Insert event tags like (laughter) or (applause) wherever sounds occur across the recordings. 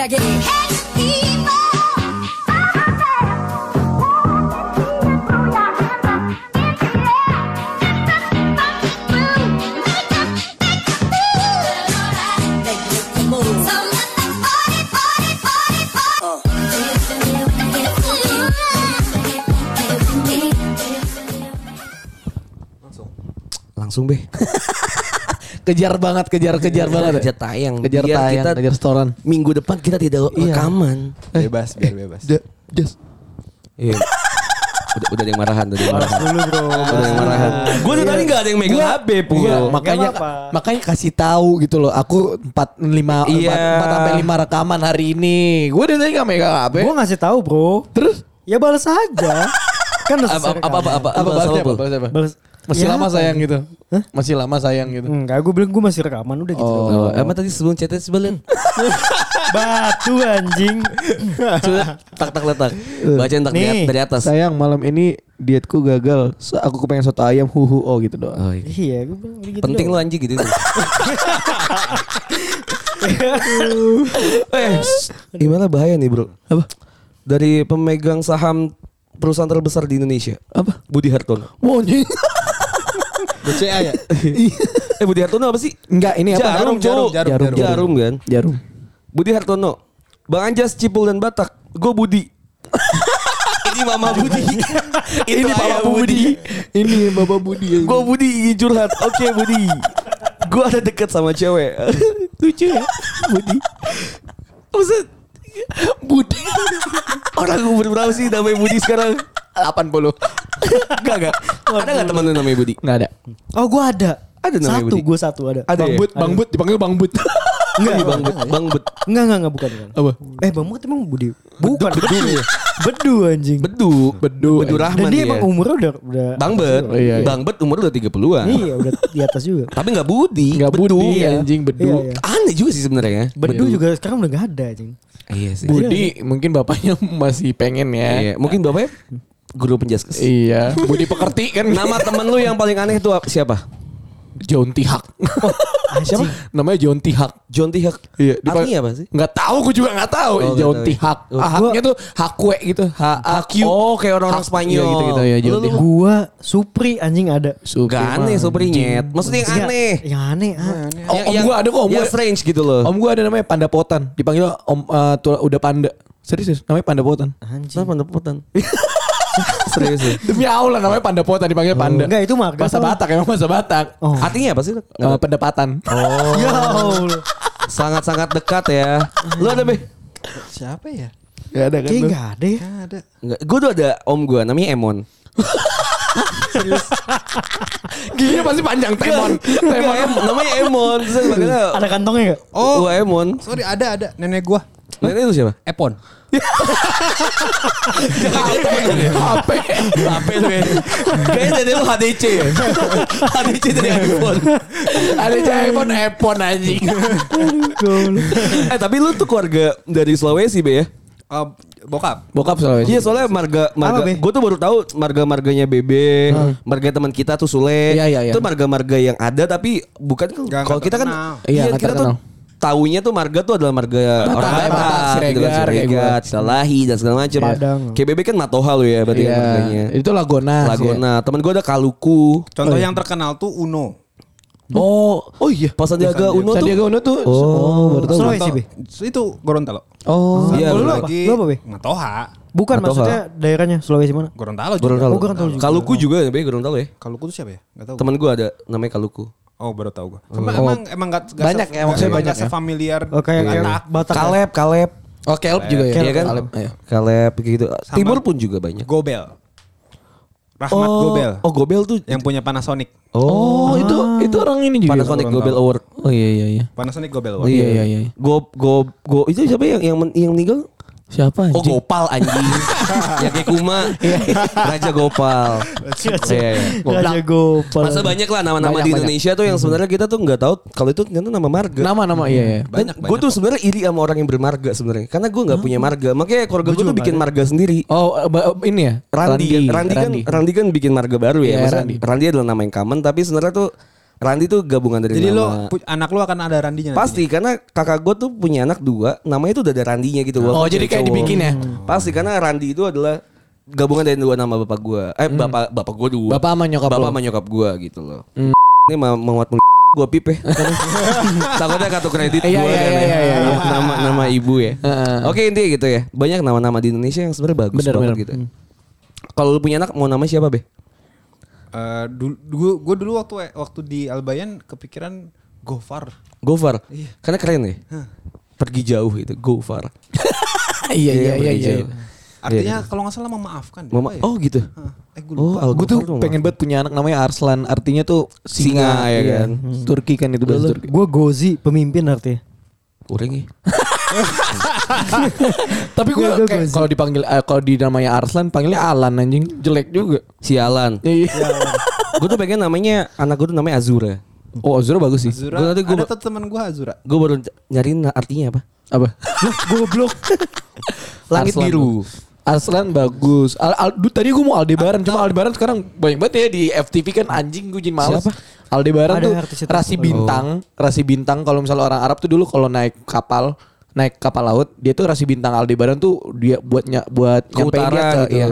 차게 langsung be. (laughs) Kejar banget, kejar kejar banget. Kejar tayang. Kejar Biar tayang, kita kejar setoran. minggu depan kita tidak Iya. rekaman. Bebas, biar bebas. Just. Iya. udah, udah ada yang marahan, udah yang marahan. Dulu bro. Udah ada yang marahan. Gue dari tadi gak ada yang megang HP, Pul. Iya, makanya makanya kasih tahu gitu loh. Aku 4 5 Iya. 4 sampai 5 rekaman hari ini. Gue dari tadi gak megang HP. Gue ngasih tahu bro. Terus Ya balas aja. (laughs) kan udah Apa apa apa apa apa apa apa, apa? Apa? Masih Ya lama sayang gitu. Masih lama sayang gitu. Enggak, gue bilang gue masih rekaman udah gitu. Oh. Oh, emang tadi sebelum chatnya sebelum (laughs) Batu anjing. Coba tak tak letak. Bacain tak Nih. dari, atas. Sayang malam ini dietku gagal. So, aku kepengen soto ayam huhu oh gitu doang. Oh, iya. iya, gue bilang gitu. Penting lu doang. anjing gitu. (laughs) eh, gimana bahaya nih bro? Apa? Dari pemegang saham perusahaan terbesar di Indonesia. Apa? Budi Hartono. Anjing. (laughs) BCA ya? eh Budi Hartono apa sih? Enggak, ini apa? Jarum, jarum, Cuk. jarum, jarum, jarum. kan? Jarum. Budi Hartono. Bang Anjas, Cipul dan Batak. Gue Budi. Ini Mama (laughs) Budi. Ini Bapak Budi. Ini Bapak Budi. Gue Budi ingin curhat. Oke Budi. Gue ada deket sama cewek. Lucu ya. Budi. Maksud Budi. Orang umur berapa sih namanya Budi sekarang? 80. Enggak enggak. Ada enggak teman lu namanya Budi? Enggak ada. Oh gue ada. Ada namanya Satu, Budi? gue satu ada. Ada Bang ya? Bud, Bang Bud dipanggil Bang Bud. Enggak, Bang Bud. Bang Bud. Enggak, enggak, enggak, bukan. bukan. Apa? Eh Bang Bud emang Budi? Bukan, Bedu. Bedu anjing. Bedu. Bedu. Bedu Rahman Dan dia ya. emang umurnya udah udah Bang Bud. Oh, iya, iya. Bang Bud umur udah 30-an. Iya, udah di atas juga. Tapi enggak Budi. Enggak Bedu. Budi Iya. anjing Bedu. Iya, iya. Aneh juga sih sebenarnya. Bedu juga sekarang udah gak ada anjing. Iya sih. Budi mungkin bapaknya (laughs) masih pengen ya. Iya, mungkin bapaknya guru penjaskes. Iya. Budi pekerti kan. Nama temen lu yang paling aneh itu ap- siapa? John Tihak. (laughs) Siapa? (laughs) Namanya John Tihak. John Tihak. Iya, Artinya apa sih? Enggak tahu, gue juga enggak tahu. Oh, John tahu ya. Tihak. Oh, Ah, Haknya tuh hakwe gitu. H A Q. Oh, kayak orang-orang Spanyol. Iya, gitu-gitu ya, John Lu- lu- Tihak. Gua Supri anjing ada. Gak aneh Supri nyet. Maksudnya yang aneh. Yang aneh. ah. Oh, om gua ada kok, om Yang gua- strange gitu loh. Om gue ada namanya Panda Potan. Dipanggil Om tua- udah panda. Serius, namanya Panda Potan. Anjing. Kenapa pendaputan? (laughs) (laughs) Serius ya? Demi Allah namanya Panda Potan dipanggil Panda. Enggak, itu marga Bahasa. Batak emang bahasa Batak. Oh. Artinya apa sih? Eh, pendapatan. Oh. (laughs) Ya Allah. Sangat-sangat dekat ya. Lu ada be? Siapa ya? Gak ada kan? Kayaknya lu? gak ada ya. Ada. Enggak. Gue tuh ada om gue namanya Emon. (laughs) Gini pasti panjang Temon. Enggak, em, namanya Emon. Ada kantongnya gak? Oh, Emon. Sorry, ada ada nenek gua. Nenek itu siapa? Epon. HP. Apa lu ya? Kayaknya dari lu HDC ya? HDC dari iPhone. Ada iPhone iPhone anjing. eh tapi lu tuh keluarga dari Sulawesi be ya? Eh, bokap. Bokap Sulawesi. Iya soalnya marga marga gue tuh baru tahu marga-marganya Bebe, marga teman kita tuh Sule. Iya, iya, iya. Itu marga-marga yang ada tapi bukan Nggak- kalau kita kan. Iya, iya kita tuh. Taunya tuh marga tuh adalah marga orang Batak, Batak, Siregar, gitu kan, kayak Siregar, Cilahi dan segala macam. Padang. Bebe kan Matoha lo ya berarti Iya. marganya. Itu Lagona. sih ya. Lagona. Temen gue ada Kaluku. Contoh yang terkenal tuh Uno. Oh, oh iya. Pas Sandiaga Uno tuh. Sandiaga Uno tuh. Oh, baru tahu. Sulawesi, Be? Itu Gorontalo. Oh. Iya, Lu apa? lagi Lu apa, Be? Matoha. Bukan maksudnya daerahnya Sulawesi mana? Gorontalo juga. Gorontalo. Oh, Gorontalo juga. Kaluku juga ya, Be, Gorontalo ya. Kaluku tuh siapa ya? Gak tahu. Temen gue ada namanya Kaluku. Oh baru tahu gua. Cuma emang emang gak, gak Banyak ya, maksudnya banyak ya. sefamiliar Oh, kayak kayak Batak. Batak. ya? Kaleb, Kaleb. Oh, Kelp juga ya. Iya kan? Kaleb. Iya. Kaleb gitu. Sama- Timur pun juga banyak. Gobel. Rahmat oh, Gobel. Oh, Gobel tuh. Yang punya Panasonic. Oh, itu itu orang ini juga. Panasonic. Gobel Award. Oh iya iya iya. Panasonic Gobel. Oh, iya iya iya. Go go go itu siapa yang yang yang meninggal? Siapa Oh anjing? Gopal anjing. (laughs) ya kayak Kuma. Raja Gopal. Iya, iya. Raja Gopal. Masa banyak lah nama-nama Banyak, di banyak. Indonesia tuh yang sebenarnya kita tuh nggak tahu kalau itu ternyata nama marga. Nama-nama iya iya. Banyak, Gue tuh sebenarnya iri sama orang yang bermarga sebenarnya. Karena gue nggak punya marga. Makanya keluarga gue tuh bikin marga sendiri. Oh, eh, ba- ini ya. Randi, Randi, kan Randi kan bikin marga baru ya. Iya, Maksudnya Randi. Randi. adalah nama yang common tapi sebenarnya tuh Randi tuh gabungan dari Jadi lo nama pu- anak lo akan ada randinya Pasti karena kakak gue tuh punya anak dua, namanya tuh udah ada Randinya gitu. Oh, jadi kayak cowok. dibikin ya? Pasti karena Randi itu adalah gabungan dari dua nama bapak gue. Eh bapak bapak gue dua. Hmm. Bapak sama nyokap bapak lo. Hmm. sama nyokap gue gitu loh. Ini mau menguat (laughs) gue pip ya. (laughs) Takutnya kartu kredit gue Iya, kan iya, ya. iya, iya, iya. Nama nama ibu ya. Oke intinya gitu ya. Banyak nama-nama di Indonesia yang sebenarnya bagus Bener, banget bener. gitu. Kalau lu punya anak mau nama siapa be? Eh, dulu gue dulu waktu waktu di Albayan kepikiran Gofar. Gofar. Iya. Karena keren ya. Pergi jauh itu Gofar. (laughs) Iya iya iya pergi iya. jauh. Artinya kalau nggak salah memaafkan. Mama, ya? oh gitu. Eh gue Oh, lupa. Gue tuh pengen banget punya anak namanya Arslan. Artinya tuh Singa, singa, ya iya. kan? Turki kan itu bahasa Turki. Gue Gozi pemimpin artinya. Kurang ya. (laughs) Tapi gue kalau dipanggil eh, kalau di namanya Arslan panggilnya Alan anjing jelek juga. Sialan. Iya. gue tuh pengen namanya anak gue tuh namanya Azura. Oh Azura bagus sih. Azura, Gua nanti gua- ada tuh teman gue Azura. Gue baru nyariin artinya apa? Apa? Goblok. (laughs) Langit Arslan biru. Arslan bagus. Al, Al- du- tadi gue mau Aldebaran, cuma Aldebaran sekarang banyak banget ya di FTV kan anjing gue jadi males. Siapa? Aldebaran Ada tuh rasi bintang, rasi bintang kalau misalnya orang Arab tuh dulu kalau naik kapal naik kapal laut dia tuh rasi bintang Aldebaran tuh dia buat ny- buat Ke utara ke, gitu. iya.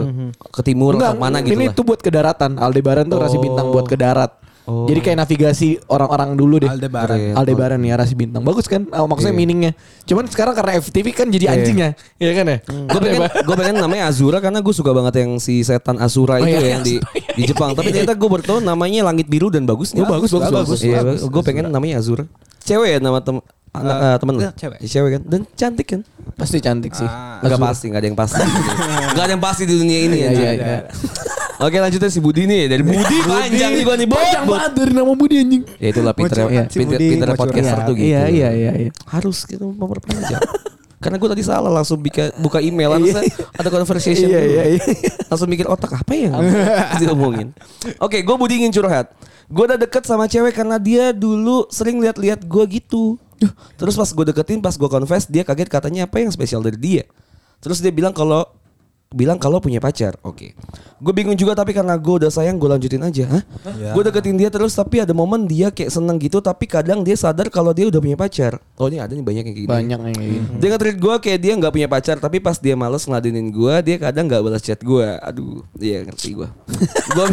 Ke timur Enggak, ke mana gitu ini lah. tuh buat ke daratan. Aldebaran tuh rasi bintang buat ke darat. Jadi kayak navigasi orang-orang dulu deh. Aldebaran. Keren. Aldebaran ya rasi bintang. Bagus kan? Oh, maksudnya Iya. meaningnya. Cuman sekarang karena FTV kan jadi anjingnya. Iya kan ya? Gue pengen, gue pengen namanya Azura karena gue suka banget yang si setan Asura Oh, itu iya, ya, yang di (laughs) di Jepang. Tapi ternyata gue baru tahu namanya langit biru dan bagus. Oh, bagus, bagus, bagus. Iya, gue pengen namanya Azura. Cewek ya nama tem anak eh, temen lu? iya, cewek. Cewek kan dan cantik kan. Pasti cantik sih. Ah. Enggak pasti, enggak ada yang pasti. (laughs) Enggak ada yang pasti di dunia ini Iya, ya. iya, iya. (laughs) Oke lanjutnya si Budi nih dari Budi panjang nih gua nih Panjang bot. banget dari nama Budi anjing. Ya itulah pinter si pinter, Budi, pinter podcaster tuh gitu. Iya, iya, iya, iya. Harus gitu memperpanjang. (laughs) Karena gue tadi salah langsung buka, buka email harusnya ada conversation Iya, iya, iya. Langsung mikir otak apa yang diomongin. Oke, gue Budi ingin curhat. Gue udah deket sama cewek karena dia dulu sering lihat-lihat gue gitu. Terus pas gue deketin, pas gue confess, dia kaget katanya apa yang spesial dari dia. Terus dia bilang kalau bilang kalau punya pacar. Oke. Gue bingung juga tapi karena gue udah sayang gue lanjutin aja. Hah? Ya. Gue deketin dia terus tapi ada momen dia kayak seneng gitu tapi kadang dia sadar kalau dia udah punya pacar. Oh ini ada nih banyak yang kayak gini. Banyak kayak gitu. Dia nge-treat gue kayak dia nggak punya pacar tapi pas dia males ngeladenin gue dia kadang nggak balas chat gue. Aduh, iya ngerti gue. (laughs) gue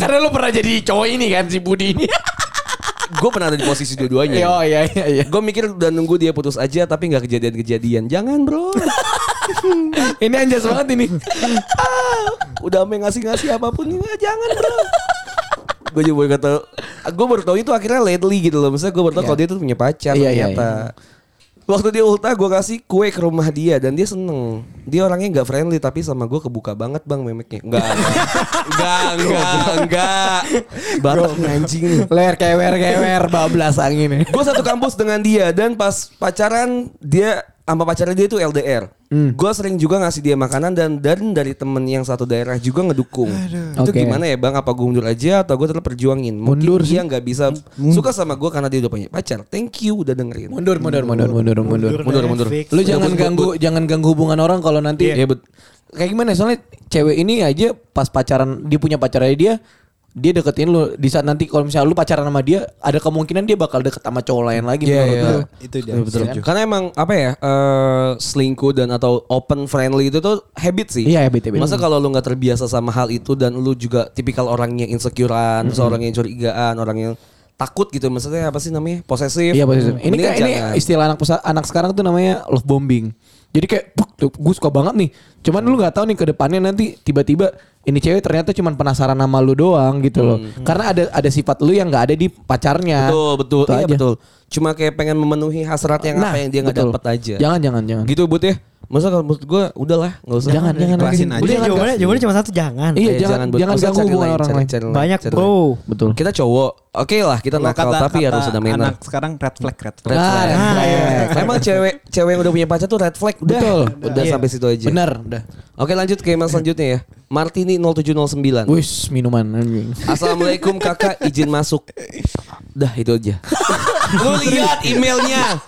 Karena lu pernah jadi cowok ini kan si Budi ini. Gue pernah ada di posisi dua-duanya. Oh iya iya iya. Gue mikir udah nunggu dia putus aja tapi nggak kejadian-kejadian. Jangan bro. (laughs) Ini anjas banget ini. Ah, udah sampai ngasih-ngasih apa pun ini jangan bro. gue juga baru kata, gue baru tahu itu akhirnya lately gitu loh. Misalnya gue baru tahu Iya. kalau dia tuh punya pacar Iya, iya, ternyata. Waktu dia ulta gue kasih kue ke rumah dia dan dia seneng. Dia orangnya nggak friendly tapi sama gue kebuka banget bang memeknya. Enggak, enggak, (laughs) enggak, enggak. Batak nih anjing nih. Ler kewer kewer bablas angin. Gue satu kampus dengan dia dan pas pacaran dia sama pacarnya dia itu LDR. Hmm. Gue sering juga ngasih dia makanan dan dan dari temen yang satu daerah juga ngedukung. Itu Oke. gimana ya bang? Apa gue mundur aja atau gue tetap perjuangin? Mungkin Mundur dia nggak bisa suka sama gue karena dia udah punya pacar. Thank you udah dengerin. Mundur mundur mundur mundur mundur. Mundur, mundur. Fix. Lu jangan ganggu jangan ganggu hubungan orang kalau nanti Iya bet. kayak gimana soalnya cewek ini aja pas pacaran dia punya pacarnya dia dia deketin lu di saat nanti kalau misalnya lu pacaran sama dia ada kemungkinan dia bakal deket sama cowok lain lagi Iya, menurut iya. lu. Itu dia. Betul, betul. Karena emang apa ya eh, selingkuh dan atau open friendly itu tuh habit sih. Iya, habit, habit. Masa kalau lu nggak terbiasa sama hal itu dan lu juga tipikal orang yang insecurean, seorang yang curigaan, orang yang takut gitu. Maksudnya apa sih namanya? Posesif. Iya posesif. Ini kan ini jangan. istilah anak anak sekarang tuh namanya love bombing. Jadi kayak gue suka banget nih. Cuman lu nggak tahu nih ke depannya nanti tiba-tiba ini cewek ternyata cuman penasaran sama lu doang gitu loh. Karena ada ada sifat lu yang nggak ada di pacarnya. Betul, betul. Itu Iya aja. betul. Cuma kayak pengen memenuhi hasrat yang apa yang dia nggak dapat aja. Jangan jangan jangan. Gitu but ya. Masa kalau menurut gue udahlah nggak usah. Jangan jangan Ikhlasin Udah, aja. Udah jangan, jawabannya, jawabannya cuma satu jangan. Iya, Eh, jangan jangan Maksudnya ganggu orang lain. Banyak cari bro. Betul. Kita cowok, oke lah kita Kalau nakal kata- tapi kata harus ada mainan. Anak sekarang red flag, red flag. Red Ah, flag. red flag. Emang cewek cewek yang udah punya pacar tuh red flag. Udah, Betul. Udah Iya. sampai situ aja. Benar, udah. Oke lanjut ke email selanjutnya ya. Martini 0709. Wis minuman anjing. Assalamualaikum kakak izin masuk. Dah itu aja. Lu lihat emailnya.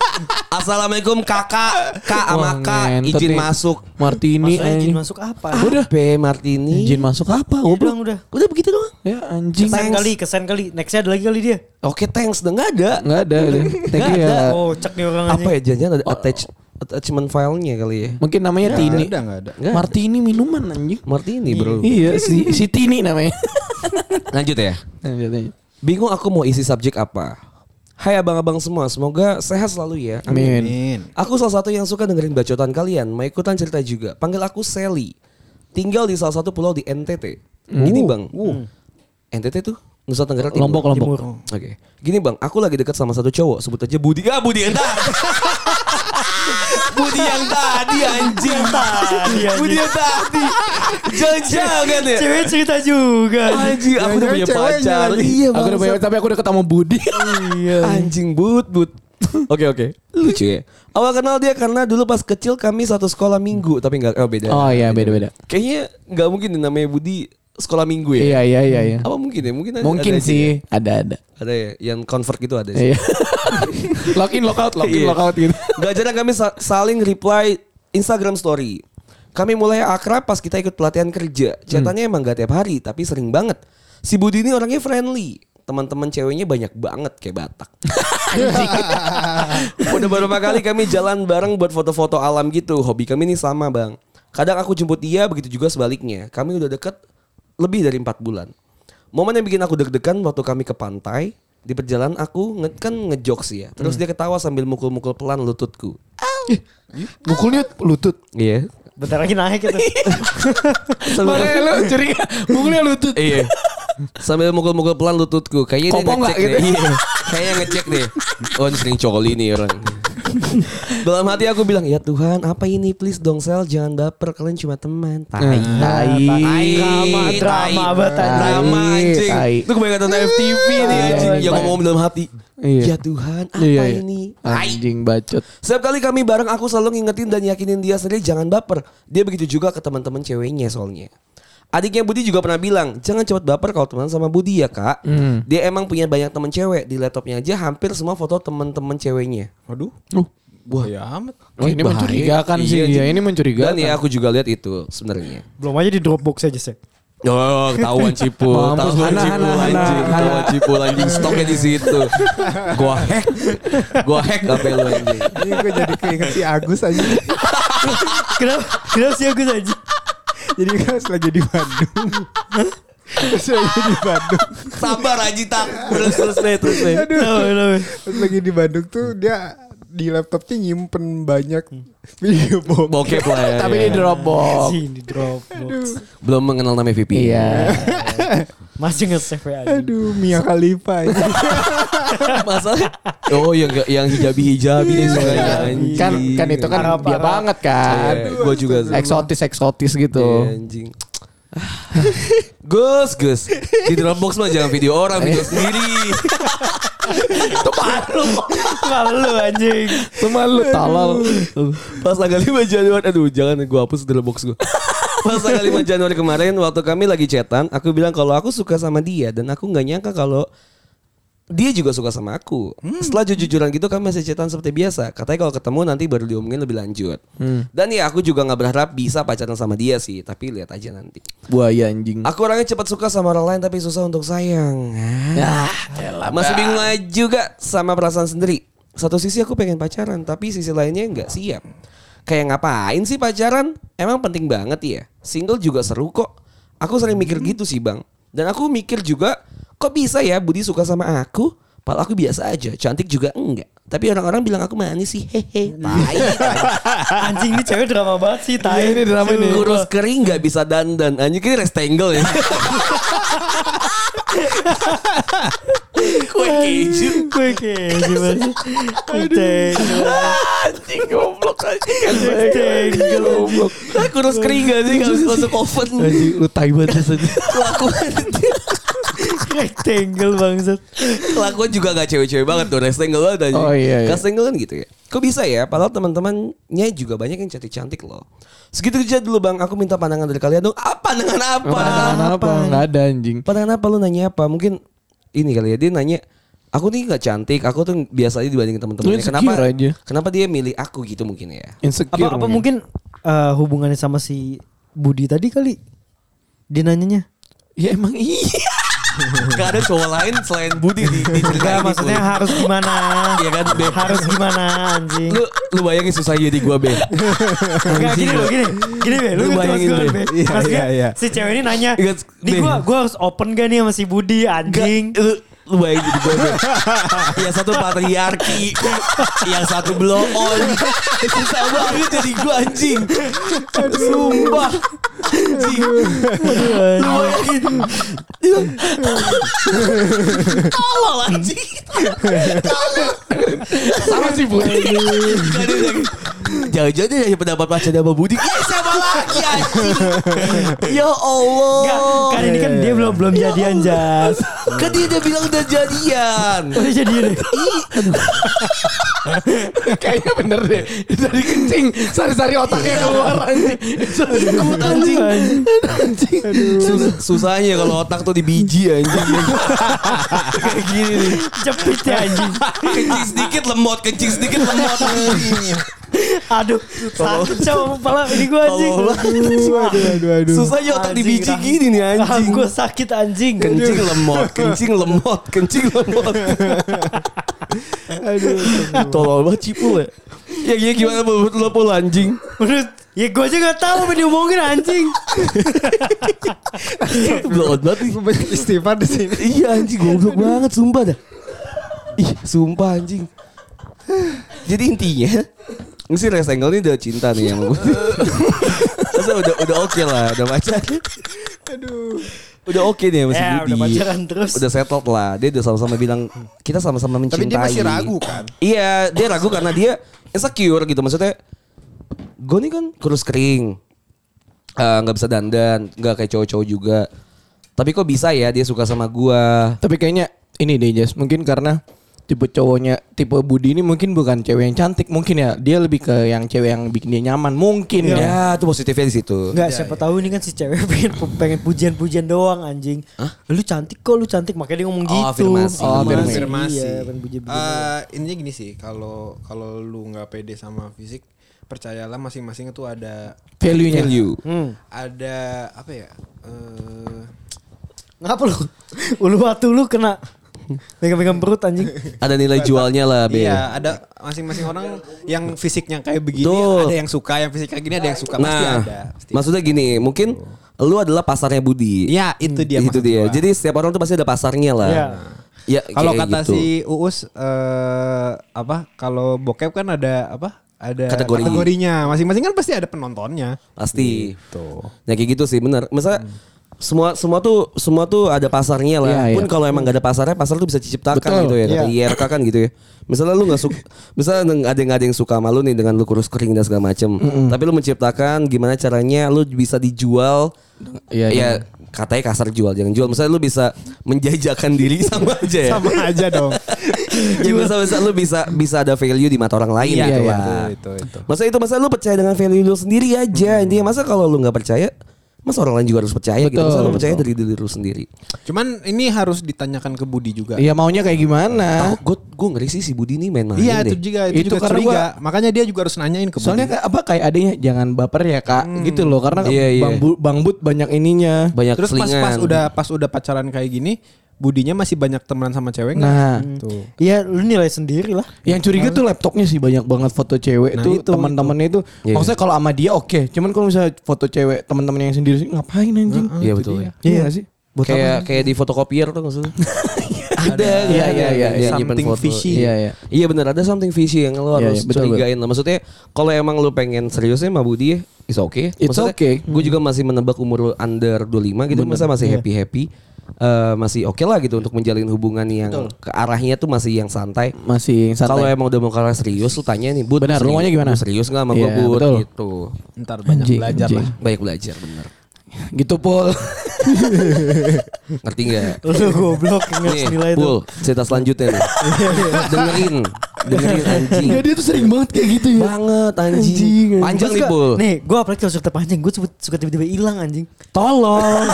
Assalamualaikum kakak, kak sama kak izin nih. masuk. Martini Maksudnya izin anjing. masuk apa? Udah. P Martini. Izin masuk apa? Udah, udah. Udah begitu doang. Ya anjing. Kesan kali, kesan kali. Nextnya ada lagi kali dia. Oke, thanks. Udah nggak ada. Enggak ada. Thank you Nggak ya. Oh, cek nih orang Apa ya jangan ada attach attachment filenya kali ya. Mungkin namanya Nggak Tini. ada, nggak ada. Nggak ada. Martini minuman anjing. Martini, Bro. Iya, si si Tini namanya. (laughs) Lanjut ya. Lanjut, lanjut. Bingung aku mau isi subjek apa. Hai abang-abang semua, semoga sehat selalu ya. Amin. Amin. Aku salah satu yang suka dengerin bacotan kalian. Mau ikutan cerita juga. Panggil aku Sally. Tinggal di salah satu pulau di NTT. Gini bang. NTT tuh Nusa Tenggara Timur. Lombok, Lombok. Timur. Oke. Gini bang, aku lagi dekat sama satu cowok. Sebut aja Budi. Ah Budi yang tadi. (laughs) Budi yang tadi anjing. Tadi, anjing. Budi yang tadi. Jangan-jangan ya. Cewek cerita juga. Anjing, aku udah punya pacar. Iya Aku udah bang. banyak tapi aku udah ketemu Budi. Iya. (laughs) Anjing but but. Oke oke. Lucu ya. Awal kenal dia karena dulu pas kecil kami satu sekolah minggu tapi nggak oh beda. Oh iya beda-beda. Kayaknya nggak mungkin deh namanya Budi sekolah minggu ya. Iya iya iya iya. Apa mungkin ya? Mungkin ada- Mungkin ada aja sih ya. ada ada. Ada ya yang convert gitu ada sih. Iya. (laughs) login lockout login Iya. lockout gitu. Gak jarang kami sa- saling reply Instagram story. Kami mulai akrab pas kita ikut pelatihan kerja. Chatannya emang gak tiap hari, tapi sering banget. Si Budi ini orangnya friendly. Teman-teman ceweknya banyak banget kayak Batak. (laughs) (laughs) Udah beberapa kali kami jalan bareng buat foto-foto alam gitu. Hobi kami ini sama bang. Kadang aku jemput dia, begitu juga sebaliknya. Kami udah deket lebih dari empat bulan. Momen yang bikin aku deg-degan waktu kami ke pantai. Di perjalanan aku nge kan ngejokes ya. Terus dia ketawa sambil mukul-mukul pelan lututku. Mukulnya lutut. Iya. Bentar lagi naik itu. (laughs) Makanya lu curiga mukulnya lutut. Iya. Sambil mukul-mukul pelan lututku. Kayaknya dia ngecek deh. gitu? Iya. Kayaknya ngecek deh. Oh ini sering coli nih orang. (laughs) Dalam hati aku bilang, ya Tuhan apa ini please dong Sel jangan baper kalian cuma teman. Tai. Tai. Drama, drama banget, anjing. Drama anjing. Itu kebanyakan nonton FTV nih anjing. Yang ngomong dalam hati. Iya. Ya Tuhan apa Iya, iya. ini? Anjing bacot. Setiap kali kami bareng aku selalu ngingetin dan yakinin dia sendiri jangan baper. Dia begitu juga ke teman-teman ceweknya soalnya. Adiknya Budi juga pernah bilang, jangan cepat baper kalau teman sama Budi ya kak. Hmm. Dia emang punya banyak teman cewek. Di laptopnya aja hampir semua foto teman-teman ceweknya. Waduh. Uh. Wah, ya amat. Oh, ini bahaya. mencurigakan sih. Iya, Ya, ini mencurigakan. Dan ya aku juga lihat itu sebenarnya. Belum aja di Dropbox aja sih. Oh, ketahuan Cipul, (laughs) Mampus, ketahuan Hana, anjing, ketahuan Cipul anjing stoknya di situ. Gua hack, gua hack HP lu anjing. Ini gue jadi keinget si Agus aja. (laughs) Kenapa? Kenapa sih aku aja? Jadi kan pas lagi di Bandung. Pas lagi di Bandung. Sabar aja tak, terus terus terus. Aduh. Pas lagi di Bandung tuh dia di laptopnya nyimpen banyak (laughs) video bokep. Bokep lah ya. Tapi ya. di Dropbox. Sih di Dropbox. Belum mengenal nama VP. Iya. (laughs) Masih nge-save aja. Aduh, Mia Khalifa. (laughs) Masalah Oh yang yang hijabi-hijabi nih sukanya anjing. Kan kan itu kan dia banget kan. Iya, gua juga sih. Eksotis eksotis gitu. Iya, anjing. Gus, Gus. Di Dropbox mah jangan video orang, video sendiri. Itu malu. Malu anjing. Itu malu tolol. Pas tanggal 5 Januari, aduh jangan gua hapus Dropbox gua. Pas tanggal 5 Januari kemarin waktu kami lagi chatan, aku bilang kalau aku suka sama dia dan aku nggak nyangka kalau dia juga suka sama aku. Setelah jujur-jujuran gitu kami masih chatan seperti biasa. Katanya kalau ketemu nanti baru diomongin lebih lanjut. Dan ya aku juga nggak berharap bisa pacaran sama dia sih, tapi lihat aja nanti. Buaya anjing. Aku orangnya cepat suka sama orang lain tapi susah untuk sayang. Ah, Masih bingung aja juga sama perasaan sendiri. Satu sisi aku pengen pacaran, tapi sisi lainnya nggak siap. Kayak ngapain sih pacaran? Emang penting banget ya. Single juga seru kok. Aku sering mikir gitu sih bang. Dan aku mikir juga, kok bisa ya Budi suka sama aku? Padahal aku biasa aja, cantik juga enggak. Tapi orang-orang bilang aku manis sih, hehe. (laughs) Tai. Anjing ini cewek drama banget sih. Tai. Iya, ini drama ini. Kurus kering nggak bisa dandan. Anjing ini rectangle ya. (laughs) Kue keju. Kue keju. Anjing goblok anjing. Rectangle. Goblok. Kurus kering gak sih kalau masuk oven. (laughs) Anjing lu tai banget. Kelakuan Rectangle bangsat. Kelakuan juga gak cewek-cewek banget tuh Rectangle banget anjing. Oh, iya, iya. Rectangle kan gitu ya. Kok bisa ya? Padahal teman-temannya juga banyak yang cantik-cantik loh. Segitu aja dulu bang. Aku minta pandangan dari kalian dong. Apa pandangan apa? Pandangan apa? Enggak ada anjing. Pandangan apa lu nanya apa? Mungkin ini kali ya dia nanya aku nih nggak cantik, aku tuh biasa aja dibandingin teman-temannya. Kenapa? insecure aja. Kenapa dia milih aku gitu mungkin ya? Insecure. Apa apa mungkin eh, hubungannya sama si Budi tadi kali? Dia nanyanya. Ya emang iya. Gak ada cowok lain selain Budi di, di cerita ini, maksudnya harus gimana? Iya kan, Be? harus gimana anjing? Lu lu bayangin susah jadi gua, Be. Enggak gini loh gini Gini be Lu Lu bayangin, maksud gue, Be. Be Iya, iya, iya. Si cewek ini nanya Di Be. gua Gua harus open gak nih sama si Budi Anjing Lu, lu bayangin jadi Be. Yang satu patriarki, yang satu blow on. Susah banget jadi gua anjing. Sumpah. Anjing. Lu bayangin. Tolol anjing. Sama si Budi. Jangan-jangan dia hanya pendapat pacar sama Budi. Iya siapa lagi anjing. Ya Allah. Enggak Kan ini kan dia belum belum jadian Jas Kan dia udah bilang udah jadian. Udah jadian deh (laughs) Kayaknya bener deh. Dari kencing. Sari-sari otaknya keluar anjing. Takut anjing. anjing. Sus- susahnya kalau otak tuh di biji anjing. (laughs) Kayak gini nih. Jepit ya anjing Kencing sedikit lemot, kencing sedikit lemot. (laughs) Aduh Sakit coba kepala Ini gue anjing aduh. Susahnya otak di biji Anjing, gini nih anjing. Gue sakit anjing Kencing lemot, kencing lemot, kencing lemot. Aduh, tolol banget Cipul ya. Ya gini gimana menurut lo Pul anjing? Menurut Ya gue aja gak tahu apa diomongin anjing (laughs) Blow on banget nih. Istighfar di sini. Iya anjing goblok banget sumpah dah. Ih, sumpah anjing. Jadi intinya ini sih Resengel ini udah cinta nih yang (laughs) Masa udah udah oke lah, udah pacar. Aduh. Udah oke nih sama si Ya Budi. udah pacaran terus Udah settled lah. Dia udah sama-sama bilang kita sama-sama mencintai. Tapi dia masih ragu kan? Iya, dia ragu karena dia insecure gitu. Maksudnya gue nih kan kurus kering. Eh, nggak bisa dandan, nggak kayak cowok-cowok juga. Tapi kok bisa ya dia suka sama gua? Tapi kayaknya ini deh Jas. Mungkin karena tipe cowoknya tipe Budi ini mungkin bukan cewek yang cantik mungkin ya dia lebih ke yang cewek yang bikin dia nyaman mungkin ya Ya, itu positifnya di situ. Enggak siapa tahu ini kan si cewek (laughs) pengen pengen pujian-pujian doang anjing. Lu cantik kok, lu cantik makanya dia ngomong Oh, gitu. afirmasi. Oh, Afirmasi. Iya, pengen puji-pujian. Eh, intinya gini sih, kalau kalau lu nggak pede sama fisik, percayalah masing-masing itu ada value-nya Value. Hmm. ada apa ya? Eh Ngapa lu? (laughs) Ulu batu lu kena pegang-pegang perut anjing. Ada nilai jualnya lah, Be. Iya, ada masing-masing orang yang fisiknya kayak begini, Betul. ada yang suka, yang fisik kayak gini ada yang suka, pasti Nah, ada. Pasti. maksudnya gini, mungkin lu adalah pasarnya Budi. Iya, itu dia itu dia. gua. Jadi setiap orang tuh pasti ada pasarnya lah. Iya. Ya, Kalau kata gitu. si Uus eh apa? Kalau bokep kan ada apa? Ada Kategori. kategorinya. Masing-masing kan pasti ada penontonnya. pasti. Tuh. Ya kayak gitu sih, bener. Masa semua semua tuh semua tuh ada pasarnya lah. Iya, Pun iya. kalau emang gak ada pasarnya, pasar tuh bisa diciptakan Betul, gitu ya. Kata iya. IRK kan gitu ya. Misalnya lu nggak suka, misalnya ada yang ada yang suka sama lu nih dengan lu kurus kering dan segala macem. Tapi lu menciptakan gimana caranya lu bisa dijual. Iya, ya katanya kasar jual, jangan jual. Misalnya lu bisa menjajakan diri (laughs) sama aja ya. Sama aja dong. ya bisa, bisa lu bisa bisa ada value di mata orang lain Iya, gitu iya, lah. itu, itu. Masa itu masa lu percaya dengan value lu sendiri aja. Intinya masa kalau lu nggak percaya, masa orang lain juga harus percaya gitu. Masa Betul, percaya dari diri lu sendiri. Cuman ini harus ditanyakan ke Budi juga. Iya maunya kayak gimana? Gue gue ngeri sih si Budi nih main-main Iya, deh. itu juga itu, Itu juga karena curiga. gua- Makanya dia juga harus nanyain ke Soalnya Budi. kayak apa kayak adanya jangan baper ya kak gitu loh karena Iya, iya. bang, Bu- bang Bud banyak ininya. banyak Terus pas selingan. pas udah pas udah pacaran kayak gini, Budinya masih banyak temenan sama cewek nggak? Nah, Tuh. Iya, lu nilai sendiri lah. yang curiga tuh laptopnya sih banyak banget foto cewek Nah, tuh itu, teman-temannya itu. Iya. Maksudnya kalau sama dia oke, cuman kalau misalnya foto cewek teman-temannya yang sendiri sih ngapain anjing? Iya betul ya. Iya nggak sih? Kayak kayak di fotokopier tuh maksudnya. (laughs) ada, Iya, iya, iya, Yang something foto. fishy. Iya iya. Iya benar ada something fishy yang lo Iya, harus iya, betul, curigain lah. Maksudnya kalau emang lu pengen seriusnya sama Budi ya, it's okay. It's okay. Gue juga masih menebak umur lu under 25 gitu, masa masih happy happy. Masih oke lah gitu untuk menjalin hubungan yang ke arahnya tuh masih yang santai. Masih santai. Kalau emang udah mau kalah serius lu tanya nih Bud Benar, lu maunya gimana? Serius gak sama gue Iya, Bud betul. gitu Ntar banyak Anjing, belajar anjing. lah. Banyak belajar bener gitu Pol. (laughs) Ngerti gak? Lu goblok Nih nilai itu. Pul cerita selanjutnya nih Dengerin Dengerin anjing ya dia tuh sering banget kayak gitu ya. Banget anjing, Anjing, Panjang nih Pul Nih, gue apalagi kalau suka panjang, gue suka tiba-tiba hilang anjing. Tolong.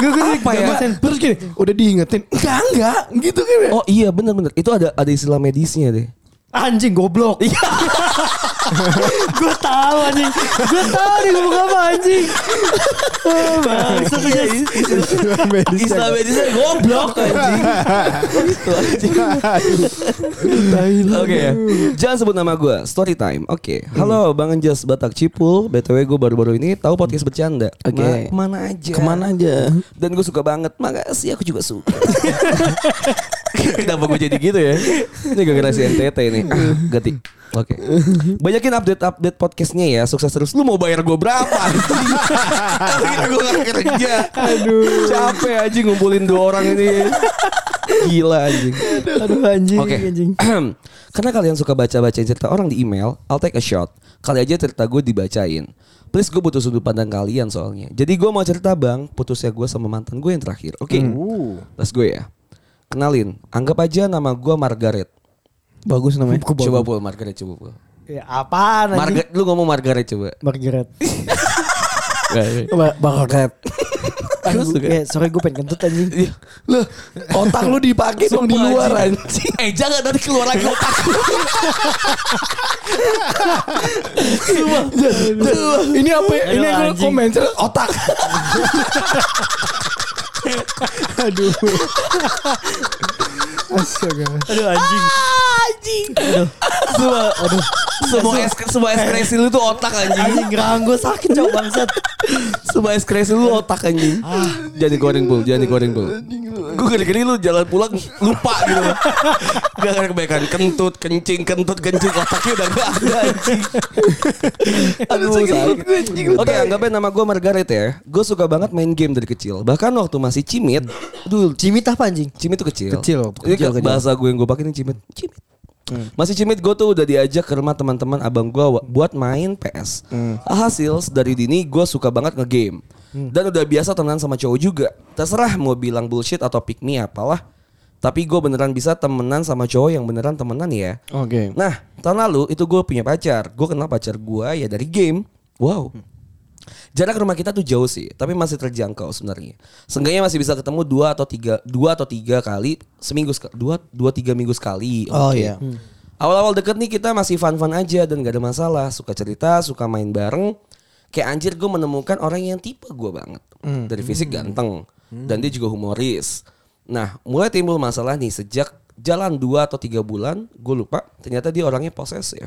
Gue gue Apa ya? Terus gini, udah diingetin. Enggak, enggak. Gitu kan ya. Oh iya benar-benar. Itu ada ada istilah medisnya deh. Anjing goblok. (laughs) gue tahu anjing. Gue tahu nih ngomong apa anjing. Oh, Bangsa. Istilah medisnya goblok anjing. Oke. Jangan sebut nama gue. Story time. Oke. Halo Bang Anjas Batak Cipul. BTW gue baru-baru ini tahu podcast bercanda. Oke. Ma- Ke mana aja? Ke mana aja? Dan gue suka banget. Makasih aku juga suka. (laughs) (laughs) Kenapa gue jadi gitu ya? Ini gara-gara si NTT ini. Ah, ganti. Oke. Banyakin update-update podcastnya ya. Sukses terus. Lu mau bayar gue berapa? Kira gue gak kerja. Aduh. Capek aja ngumpulin dua orang ini. Gila anjing. Aduh anjing. Oke. Anjing. (clears throat) Karena kalian suka baca-bacain cerita orang di email, I'll take a shot. Kali aja cerita gue dibacain. Please gue butuh sudut pandang kalian soalnya. Jadi gue mau cerita bang, putusnya gue sama mantan gue yang terakhir. Oke. Let's go ya. Kenalin, anggap aja nama gue Margaret. Bagus namanya. Coba pul Margaret coba pul. Ya apaan anjing? Margaret, lu ngomong Margaret coba. Margaret. (laughs) Ba- Bakat. Gue suka. Eh, sorry gue pengen kentut anjing. Iya. Loh, otak lu dipakai dong di luar anjing. Eh jangan nanti keluar lagi otak. Ini apa? ya? Ini aku anjing. komen otak. (laughs) Aduh anjing. Aduh. Semua, aduh. semua es semua ekspresi lu tuh otak anjing. Anjing gerang gue sakit cowok bangsat. Semua ekspresi lu otak anjing. Jangan digoreng pul, jangan digoreng pul. Gue gini-gini lu jalan pulang lupa gitu. Gak ada kebaikan kentut, kencing, kentut, kencing otaknya udah gak ada anjing. Aduh sakit. Oke anggapnya nama gue Margaret ya. Gue suka banget main game dari kecil. Bahkan waktu masih cimit, dulu Cimit apa anjing? Cimit tuh kecil. Kecil, Ini kecil, ke- kecil. bahasa gue yang gue pakai ini cimit. Cimit. Masih cimit gue tuh udah diajak ke rumah teman-teman abang gue buat main PS. Hasil dari dini gue suka banget ngegame. Dan udah biasa temenan sama cowok juga. Terserah mau bilang bullshit atau pick me apalah. Tapi gue beneran bisa temenan sama cowok yang beneran temenan ya. Oke. Nah tahun lalu itu gue punya pacar. Gue kenal pacar gue ya dari game. Wow. Jarak rumah kita tuh jauh sih, tapi masih terjangkau sebenarnya. Seenggaknya masih bisa ketemu dua atau tiga, dua atau tiga kali seminggu sekali, dua, dua tiga minggu sekali. Oh, Oke. iya. Awal-awal deket nih kita masih fun-fun aja dan gak ada masalah. Suka cerita, suka main bareng. Kayak anjir gue menemukan orang yang tipe gue banget. Dari fisik ganteng. Dan dia juga humoris. Nah mulai timbul masalah nih sejak jalan dua atau tiga bulan. Gue lupa ternyata dia orangnya posesif.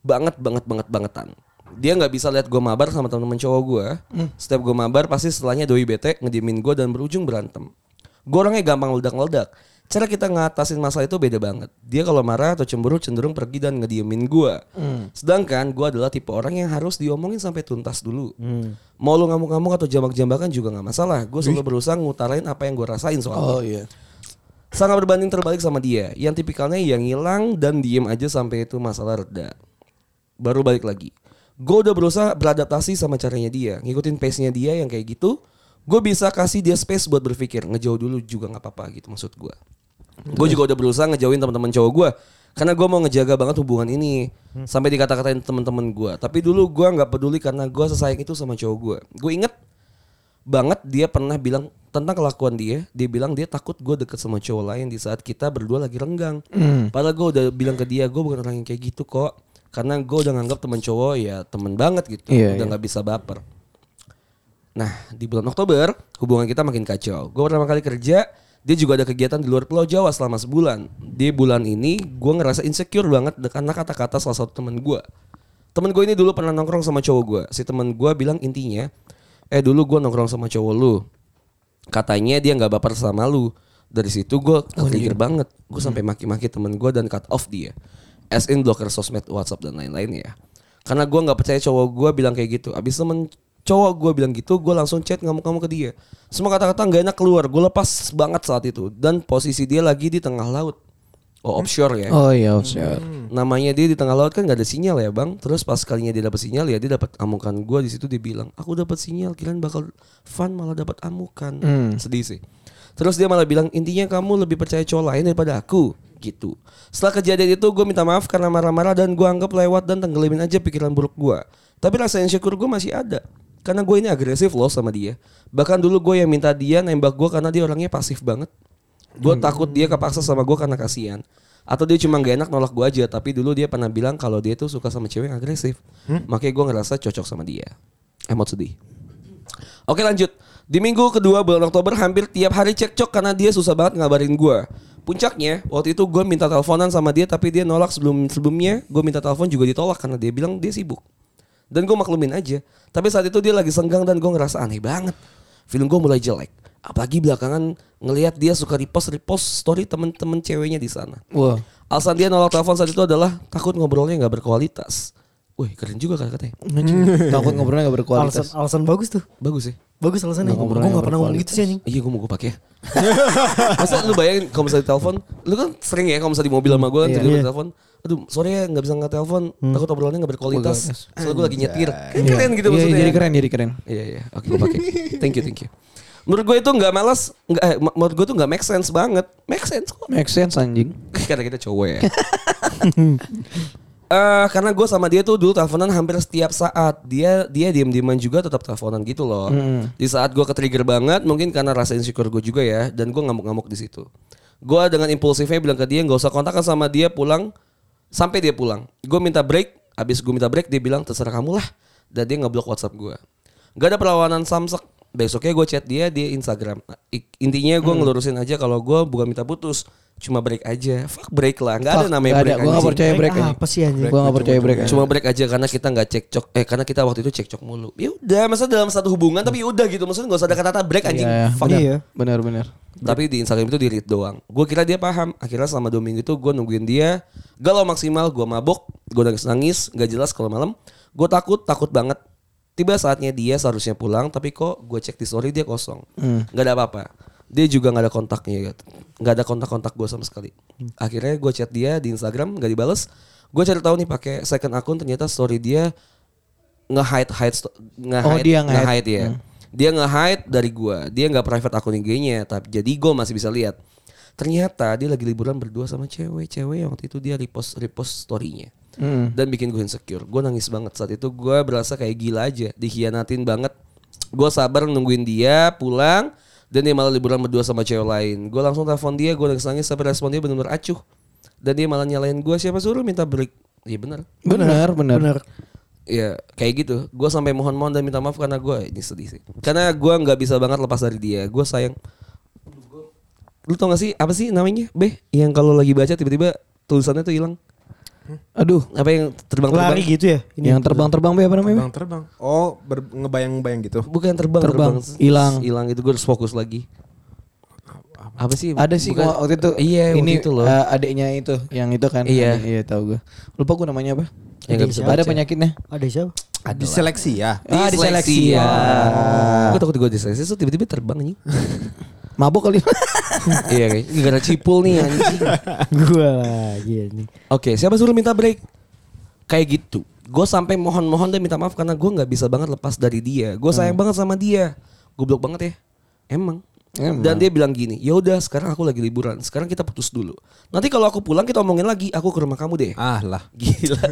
Banget, banget, banget, bangetan. Dia nggak bisa lihat gue mabar sama teman-teman cowok gue. Setiap gue mabar pasti setelahnya doi bete ngediemin gue dan berujung berantem. Gue orangnya gampang meledak-meledak. Cara kita ngatasin masalah itu beda banget. Dia kalau marah atau cemburu cenderung pergi dan ngediemin gue. Sedangkan gue adalah tipe orang yang harus diomongin sampai tuntas dulu. Mau lu ngamuk-ngamuk atau jambak-jambakan juga nggak masalah. Gue selalu berusaha ngutarain apa yang gue rasain soalnya. Oh iya. Sangat berbanding terbalik sama dia. Yang tipikalnya yang hilang dan diem aja sampai itu masalah reda. Baru balik lagi. Gue udah berusaha beradaptasi sama caranya dia. Ngikutin pace-nya dia yang kayak gitu. Gue bisa kasih dia space buat berpikir. Ngejauh dulu juga gak apa-apa gitu maksud gue. Gue juga udah berusaha ngejauhin teman-teman cowok gue. Karena gue mau ngejaga banget hubungan ini. Sampai dikata-katain teman-teman gue. Tapi dulu gue gak peduli karena gue sesayang itu sama cowok gue. Gue inget banget dia pernah bilang tentang kelakuan dia dia bilang dia takut gue deket sama cowok lain di saat kita berdua lagi renggang padahal gue udah bilang ke dia gue bukan orang yang kayak gitu kok karena gue udah nganggap temen cowok ya temen banget gitu. Iya, udah iya. nggak bisa baper. Nah di bulan Oktober hubungan kita makin kacau. Gue pertama kali kerja dia juga ada kegiatan di luar Pulau Jawa selama sebulan. Di bulan ini gue ngerasa insecure banget karena kata-kata salah satu temen gue temen gue ini dulu pernah nongkrong sama cowok gue si temen gue bilang intinya eh dulu gue nongkrong sama cowok lu. Katanya dia nggak baper sama lu. Dari situ gue trigger banget. Gue sampai maki-maki temen gue dan cut off dia as in blocker sosmed WhatsApp dan lain-lain ya. Karena gue nggak percaya cowok gue bilang kayak gitu. Abis temen cowok gue bilang gitu gue langsung chat ngamuk-ngamuk ke dia. Semua kata-kata nggak enak keluar gue lepas banget saat itu. Dan posisi dia lagi di tengah laut. Oh offshore ya. Oh iya, offshore. namanya dia di tengah laut kan gak ada sinyal ya bang. Terus pas kalinya dia dapat sinyal ya dia dapat amukan gue di situ dia bilang aku dapat sinyal kirain bakal fun malah dapat amukan. Sedih sih. Terus dia malah bilang intinya kamu lebih percaya cowok lain daripada aku gitu setelah kejadian itu gue minta maaf karena marah-marah dan gue anggap lewat dan tenggelamin aja pikiran buruk gue tapi rasa insecure gue masih ada Karena gue ini agresif loh sama dia. Bahkan dulu gue yang minta dia nembak gue karena dia orangnya pasif banget. Gue takut dia kepaksa sama gue karena kasihan. Atau dia cuma gak enak nolak gue aja. Tapi dulu dia pernah bilang kalau dia tuh suka sama cewek yang agresif. Makanya gue ngerasa cocok sama dia. Emot sedih. Oke lanjut. Di minggu kedua bulan Oktober hampir tiap hari cekcok karena dia susah banget ngabarin gue. Puncaknya waktu itu gue minta teleponan sama dia tapi dia nolak sebelum sebelumnya gue minta telepon juga ditolak karena dia bilang dia sibuk. Dan gue maklumin aja. Tapi saat itu dia lagi senggang dan gue ngerasa aneh banget. Film gue mulai jelek. Apalagi belakangan ngelihat dia suka repost repost story temen-temen ceweknya di sana. Wah. Alasan dia nolak telepon saat itu adalah takut ngobrolnya nggak berkualitas. Wih keren juga kata-katanya. Takut ngobrolnya gak berkualitas. alasan bagus tuh. Bagus sih. Bagus alasannya. Gue gak pernah ngomong gitu sih anjing. Iya gue mau gue pakai. (laughs) Masa lu bayangin kalau misalnya telepon Lu kan sering ya kalau misalnya di mobil sama gue kan Iya. Iya. telepon Aduh sorry ya gak bisa nggak telepon Takut obrolannya gak berkualitas. Soalnya gue lagi nyetir. Kan Keren gitu Iya, maksudnya. jadi keren, jadi keren. Iya iya Oke gue pakai. Thank you thank you. Menurut gue itu gak malas nggak, eh, Menurut gue tuh gak make sense banget. Make sense kok. Make sense anjing. (laughs) Karena kita cowok ya (laughs) Eh, karena gue sama dia tuh dulu teleponan hampir setiap saat. Dia dia diem-dieman juga tetap teleponan gitu loh. Di saat gue ke-trigger banget, mungkin karena rasa insecure gue juga ya, dan gue ngamuk-ngamuk di situ. Gue dengan impulsifnya bilang ke dia nggak usah kontakkan sama dia pulang sampai dia pulang. Gue minta break, abis gue minta break dia bilang terserah kamu lah, dan dia ngeblok WhatsApp gue. Gak ada perlawanan samsek. Besoknya gue chat dia di Instagram. Intinya gue ngelurusin aja kalau gue bukan minta putus, cuma break aja. Fuck break lah, nggak ada Fuck, namanya nggak break. ada. Gua nggak percaya break Break apa sih anjing? Gua gak percaya break. Cuma break aja karena kita nggak cekcok eh karena kita waktu itu cekcok mulu. Ya udah, masa dalam satu hubungan tapi udah gitu. Maksudnya nggak usah ada kata-kata break anjing. Iya, Fuck. benar. Iya. Benar, benar. Tapi di Instagram itu di read doang. Gue kira dia paham. Akhirnya selama dua minggu itu gue nungguin dia. Galau maksimal, gue mabok, gue nangis nangis, nggak jelas kalau malam. Gue takut, takut banget. Tiba saatnya dia seharusnya pulang, tapi kok gue cek di story dia kosong, nggak ada apa-apa. Dia juga nggak ada kontaknya, gitu. nggak ada kontak-kontak gue sama sekali. Akhirnya gue chat dia di Instagram, nggak dibales. Gue cari tahu nih pakai second akun, ternyata story dia nge-hide hide nge-hide Oh, dia nge-hide. nge-hide ya. Dia nge-hide dari gua. Dia nggak private akun IG-nya, tapi jadi gua masih bisa lihat. Ternyata dia lagi liburan berdua sama cewek-cewek yang waktu itu dia repost repost story-nya. Dan bikin gue insecure. Gue nangis banget saat itu. Gue berasa kayak gila aja, dikhianatin banget. Gue sabar nungguin dia pulang dan dia malah liburan berdua sama cewek lain. Gue langsung telepon dia, gue nangis-nangis sampai respon dia benar-benar acuh. Dan dia malah nyalain gue siapa suruh minta break. Iya benar. Benar, benar. Bener. Ya kayak gitu. Gue sampai mohon-mohon dan minta maaf karena gue ini sedih sih. Karena gue nggak bisa banget lepas dari dia. Gue sayang. Lu tau gak sih apa sih namanya? B yang kalau lagi baca tiba-tiba tulisannya tuh hilang. Aduh, Apa yang terbang-terbang? Lari gitu ya. Ini yang terbang-terbang be apa namanya? Be? Terbang terbang. Oh, ber- ngebayang-bayang gitu. Bukan terbang, Terbang, hilang. hilang itu gue harus fokus lagi. Apa sih? Ada sih Bukan- gua waktu itu. Iya, ini waktu itu loh. eh, adiknya itu, yang itu kan. Iya. Adik- Iya, tahu gue. Lupa gue namanya apa? Yang nggak bisa Ada penyakitnya. Ada siapa? Diseleksi ya. Ah, diseleksi ya. Gue takut gue diseleksi, so tiba-tiba terbang nih. (laughs) Mabuk kali. (laughs) iya, gara cipul nih anjing. Gua lagi ini. Oke, siapa suruh minta break? Kayak gitu. Gue sampai mohon-mohon dan minta maaf karena gue nggak bisa banget lepas dari dia. Gue sayang banget sama dia. Goblok banget ya. Emang. Emang. Dan dia bilang gini, ya udah sekarang aku lagi liburan, sekarang kita putus dulu. Nanti kalau aku pulang kita omongin lagi, aku ke rumah kamu deh. Ah lah. (laughs) Gila,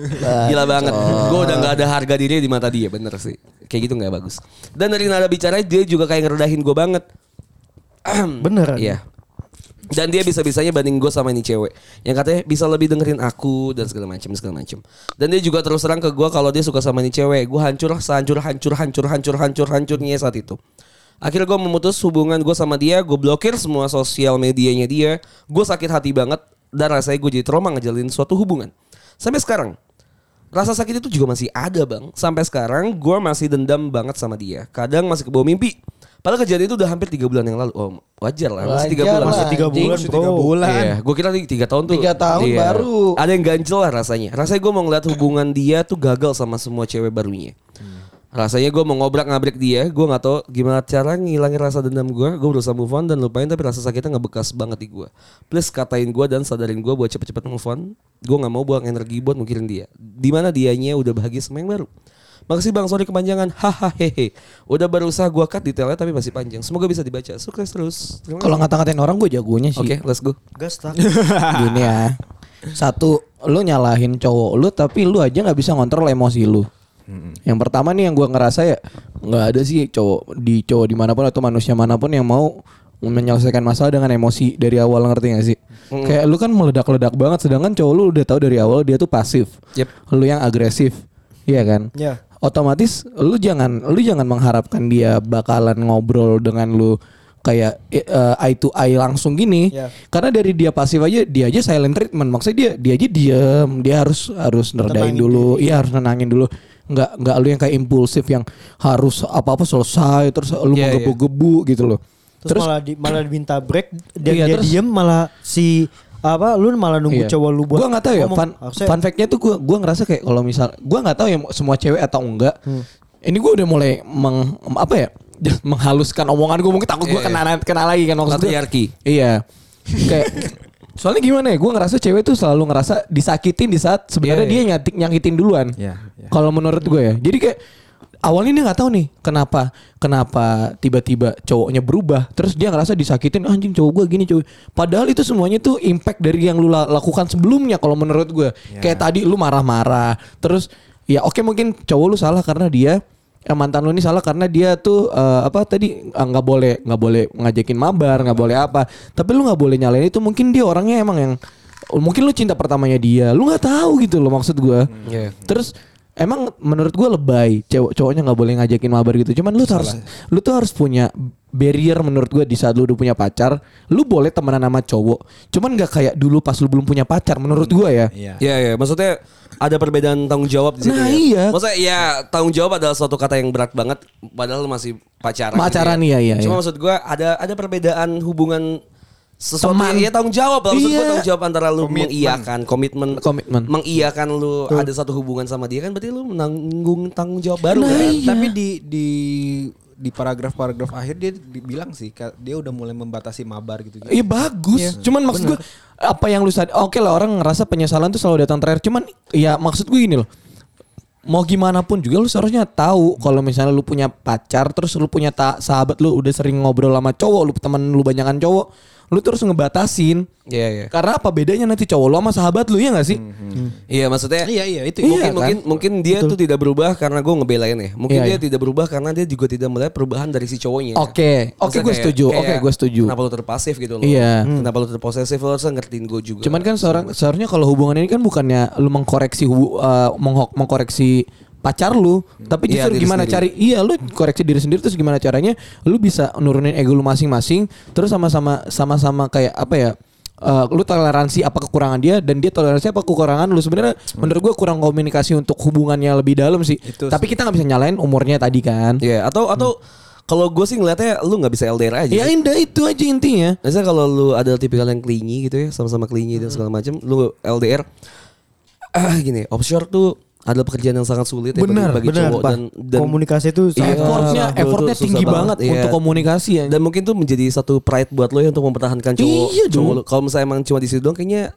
gila banget. Gue udah nggak ada harga diri di mata dia, bener sih. Kayak gitu nggak bagus. Dan dari nada bicara dia juga kayak ngeredahin gue banget. (clears throat) Beneran. Iya. Dan dia bisa-bisanya banding gue sama ini cewek yang katanya bisa lebih dengerin aku dan segala macam segala macam. Dan dia juga terus terang ke gue kalau dia suka sama ini cewek, gue hancur sehancur hancur hancur hancur hancur hancurnya saat itu. Akhirnya gue memutus hubungan gue sama dia, gue blokir semua sosial medianya dia, gue sakit hati banget dan rasanya gue jadi trauma ngejalin suatu hubungan. Sampai sekarang, rasa sakit itu juga masih ada bang. Sampai sekarang gue masih dendam banget sama dia. Kadang masih kebawa mimpi. Padahal kejadian itu udah hampir tiga bulan yang lalu. Oh wajar lah, masih tiga Wajar bulan. lah, Masih tiga bulan, Masih tiga bro. bulan. Iya, gue kira tiga tahun tuh. Tiga tahun Iya. baru. Ada yang ganjel lah rasanya. Rasanya gue mau ngeliat hubungan dia tuh gagal sama semua cewek barunya. Rasanya gue mau ngobrak ngabrik dia, gue nggak tahu gimana cara ngilangin rasa dendam gue. Gue berusaha move on dan lupain tapi rasa sakitnya ngebekas banget di gue. Please katain gue dan sadarin gue buat cepet-cepet move on. Gue nggak mau buang energi buat mikirin dia. Di mana dianya udah bahagia sama yang baru. Makasih bang, sorry kepanjangan. Hahaha hehe. Udah berusaha gue cut detailnya tapi masih panjang. Semoga bisa dibaca. Sukses terus. Kalau ngata-ngatain orang gue jagonya sih. Oke, let's go. Gas tak. (laughs) Gini ya. Satu, lu nyalahin cowok lu tapi lu aja nggak bisa ngontrol emosi lu. Yang pertama nih yang gua ngerasa ya nggak ada sih cowok di cowok di mana pun atau manusia mana pun yang mau menyelesaikan masalah dengan emosi dari awal ngerti gak sih? Kayak lu kan meledak-ledak banget sedangkan cowok lu udah tahu dari awal dia tuh pasif. Yep. Lu yang agresif. Iya kan? Iya. Otomatis lu jangan lu jangan mengharapkan dia bakalan ngobrol dengan lu kayak eh, eye to eye langsung gini. Iya. Karena dari dia pasif aja dia aja silent treatment. Maksudnya dia dia aja diem, dia harus harus Tenangin dulu. Iya, harus nenangin dulu. Nggak nggak lu yang kayak impulsif yang harus apa-apa selesai terus lu Iya, menggebu-gebu gitu loh. Terus, malah di, malah diminta break dia, Iya, dia terus- diem malah si apa lu malah nunggu Iya. cowok lu buat Gua nggak tahu ya ngomong. fun, Harusnya- fun fact-nya tuh gua gua ngerasa kayak kalau misal gua nggak tahu ya semua cewek atau enggak. Hmm. Ini gua udah mulai meng, apa ya? (laughs) menghaluskan omongan gue mungkin takut gua Iya, kena kena lagi kan gua. Patriarki. Iya. Kayak (laughs) soalnya gimana ya? Gue ngerasa cewek tuh selalu ngerasa disakitin di saat sebenarnya Iya, dia nyatik nyakitin duluan. Iya, iya. Kalau menurut gue ya. Jadi kayak awalnya dia nggak tahu nih kenapa kenapa tiba-tiba cowoknya berubah terus dia ngerasa disakitin anjing cowok gue gini cowok. Padahal itu semuanya tuh impact dari yang lu la- lakukan sebelumnya kalau menurut gue kayak tadi lu marah-marah terus ya oke mungkin cowok lu salah karena dia eh, mantan lu ini salah karena dia tuh eh, apa tadi eh, nggak boleh nggak boleh ngajakin mabar nggak boleh apa. Tapi lu nggak boleh nyalain itu mungkin dia orangnya emang yang mungkin lu cinta pertamanya dia lu nggak tahu gitu loh maksud gue Iya. terus emang menurut gue lebay cowok cowoknya nggak boleh ngajakin mabar gitu cuman lu tuh harus lu tuh harus punya barrier menurut gue di saat lu udah punya pacar lu boleh temenan sama cowok cuman nggak kayak dulu pas lu belum punya pacar menurut gue ya Iya. Iya iya, maksudnya ada perbedaan tanggung jawab di situ Nah, ya. iya. Maksudnya ya tanggung jawab adalah suatu kata yang berat banget padahal lu masih pacaran. Pacaran, gitu iya, iya, Cuma iya. maksud gua ada ada perbedaan hubungan sesuatu Teman. ya tanggung jawab lah maksud Iya. tanggung jawab antara lu Komitmen. mengiyakan komitmen Komitmen. mengiyakan lu ada satu hubungan sama dia kan berarti lu menanggung tanggung jawab baru Nah, kan. iya. Tapi di di di paragraf-paragraf akhir dia dibilang sih dia udah mulai membatasi mabar gitu. Iya bagus. Cuman maksud gue apa yang lu sadar? Oke lah orang ngerasa penyesalan tuh selalu datang terakhir. Cuman ya maksud gue gini loh. Mau gimana pun juga lu seharusnya tahu kalau misalnya lu punya pacar terus lu punya ta- sahabat lu udah sering ngobrol sama cowok, lu temen lu banyakan cowok, lu terus ngebatasin. Iya iya. Karena apa bedanya nanti cowok lu sama sahabat lu ya gak sih? Iya maksudnya Iya, iya, itu. mungkin Iya, kan? mungkin mungkin dia tuh tidak berubah karena gue ngebelain ya. Mungkin Iya, dia iya. tidak berubah karena dia juga tidak melihat perubahan dari si cowoknya. Oke, oke Maksudnya gue setuju. Oke kayak gue setuju. Kenapa lu terpasif gitu loh? Iya. Kenapa lu terposesif lo harusnya ngertiin gue juga. Cuman kan seorang seharusnya kalau hubungan ini kan bukannya lu mengkoreksi uh, menghok- mengkoreksi pacar lu, tapi Iya, justru diri gimana sendiri. cari iya lu koreksi diri sendiri terus gimana caranya lu bisa nurunin ego lu masing-masing terus sama-sama sama-sama kayak apa ya uh, lu toleransi apa kekurangan dia dan dia toleransi apa kekurangan lu sebenarnya menurut gua kurang komunikasi untuk hubungannya lebih dalam sih. Itu tapi kita nggak bisa nyalain umurnya tadi kan. Iya, atau atau kalau gue sih ngeliatnya lu nggak bisa LDR aja. Ya indah itu aja intinya. Misalnya kalau lu ada tipikal yang clingy gitu ya, sama-sama clingy dan segala macam, lu LDR ah (clears throat) gini, offshore tuh adalah pekerjaan yang sangat sulit ya bagi- Benar, bagi, benar cowok dan dan komunikasi itu Iya, effortnya effortnya tinggi banget, banget, iya. untuk komunikasi ya. dan mungkin tuh menjadi satu pride buat lo ya untuk mempertahankan cowok. Iya cowok. Kalau misalnya emang cuma di situ doang kayaknya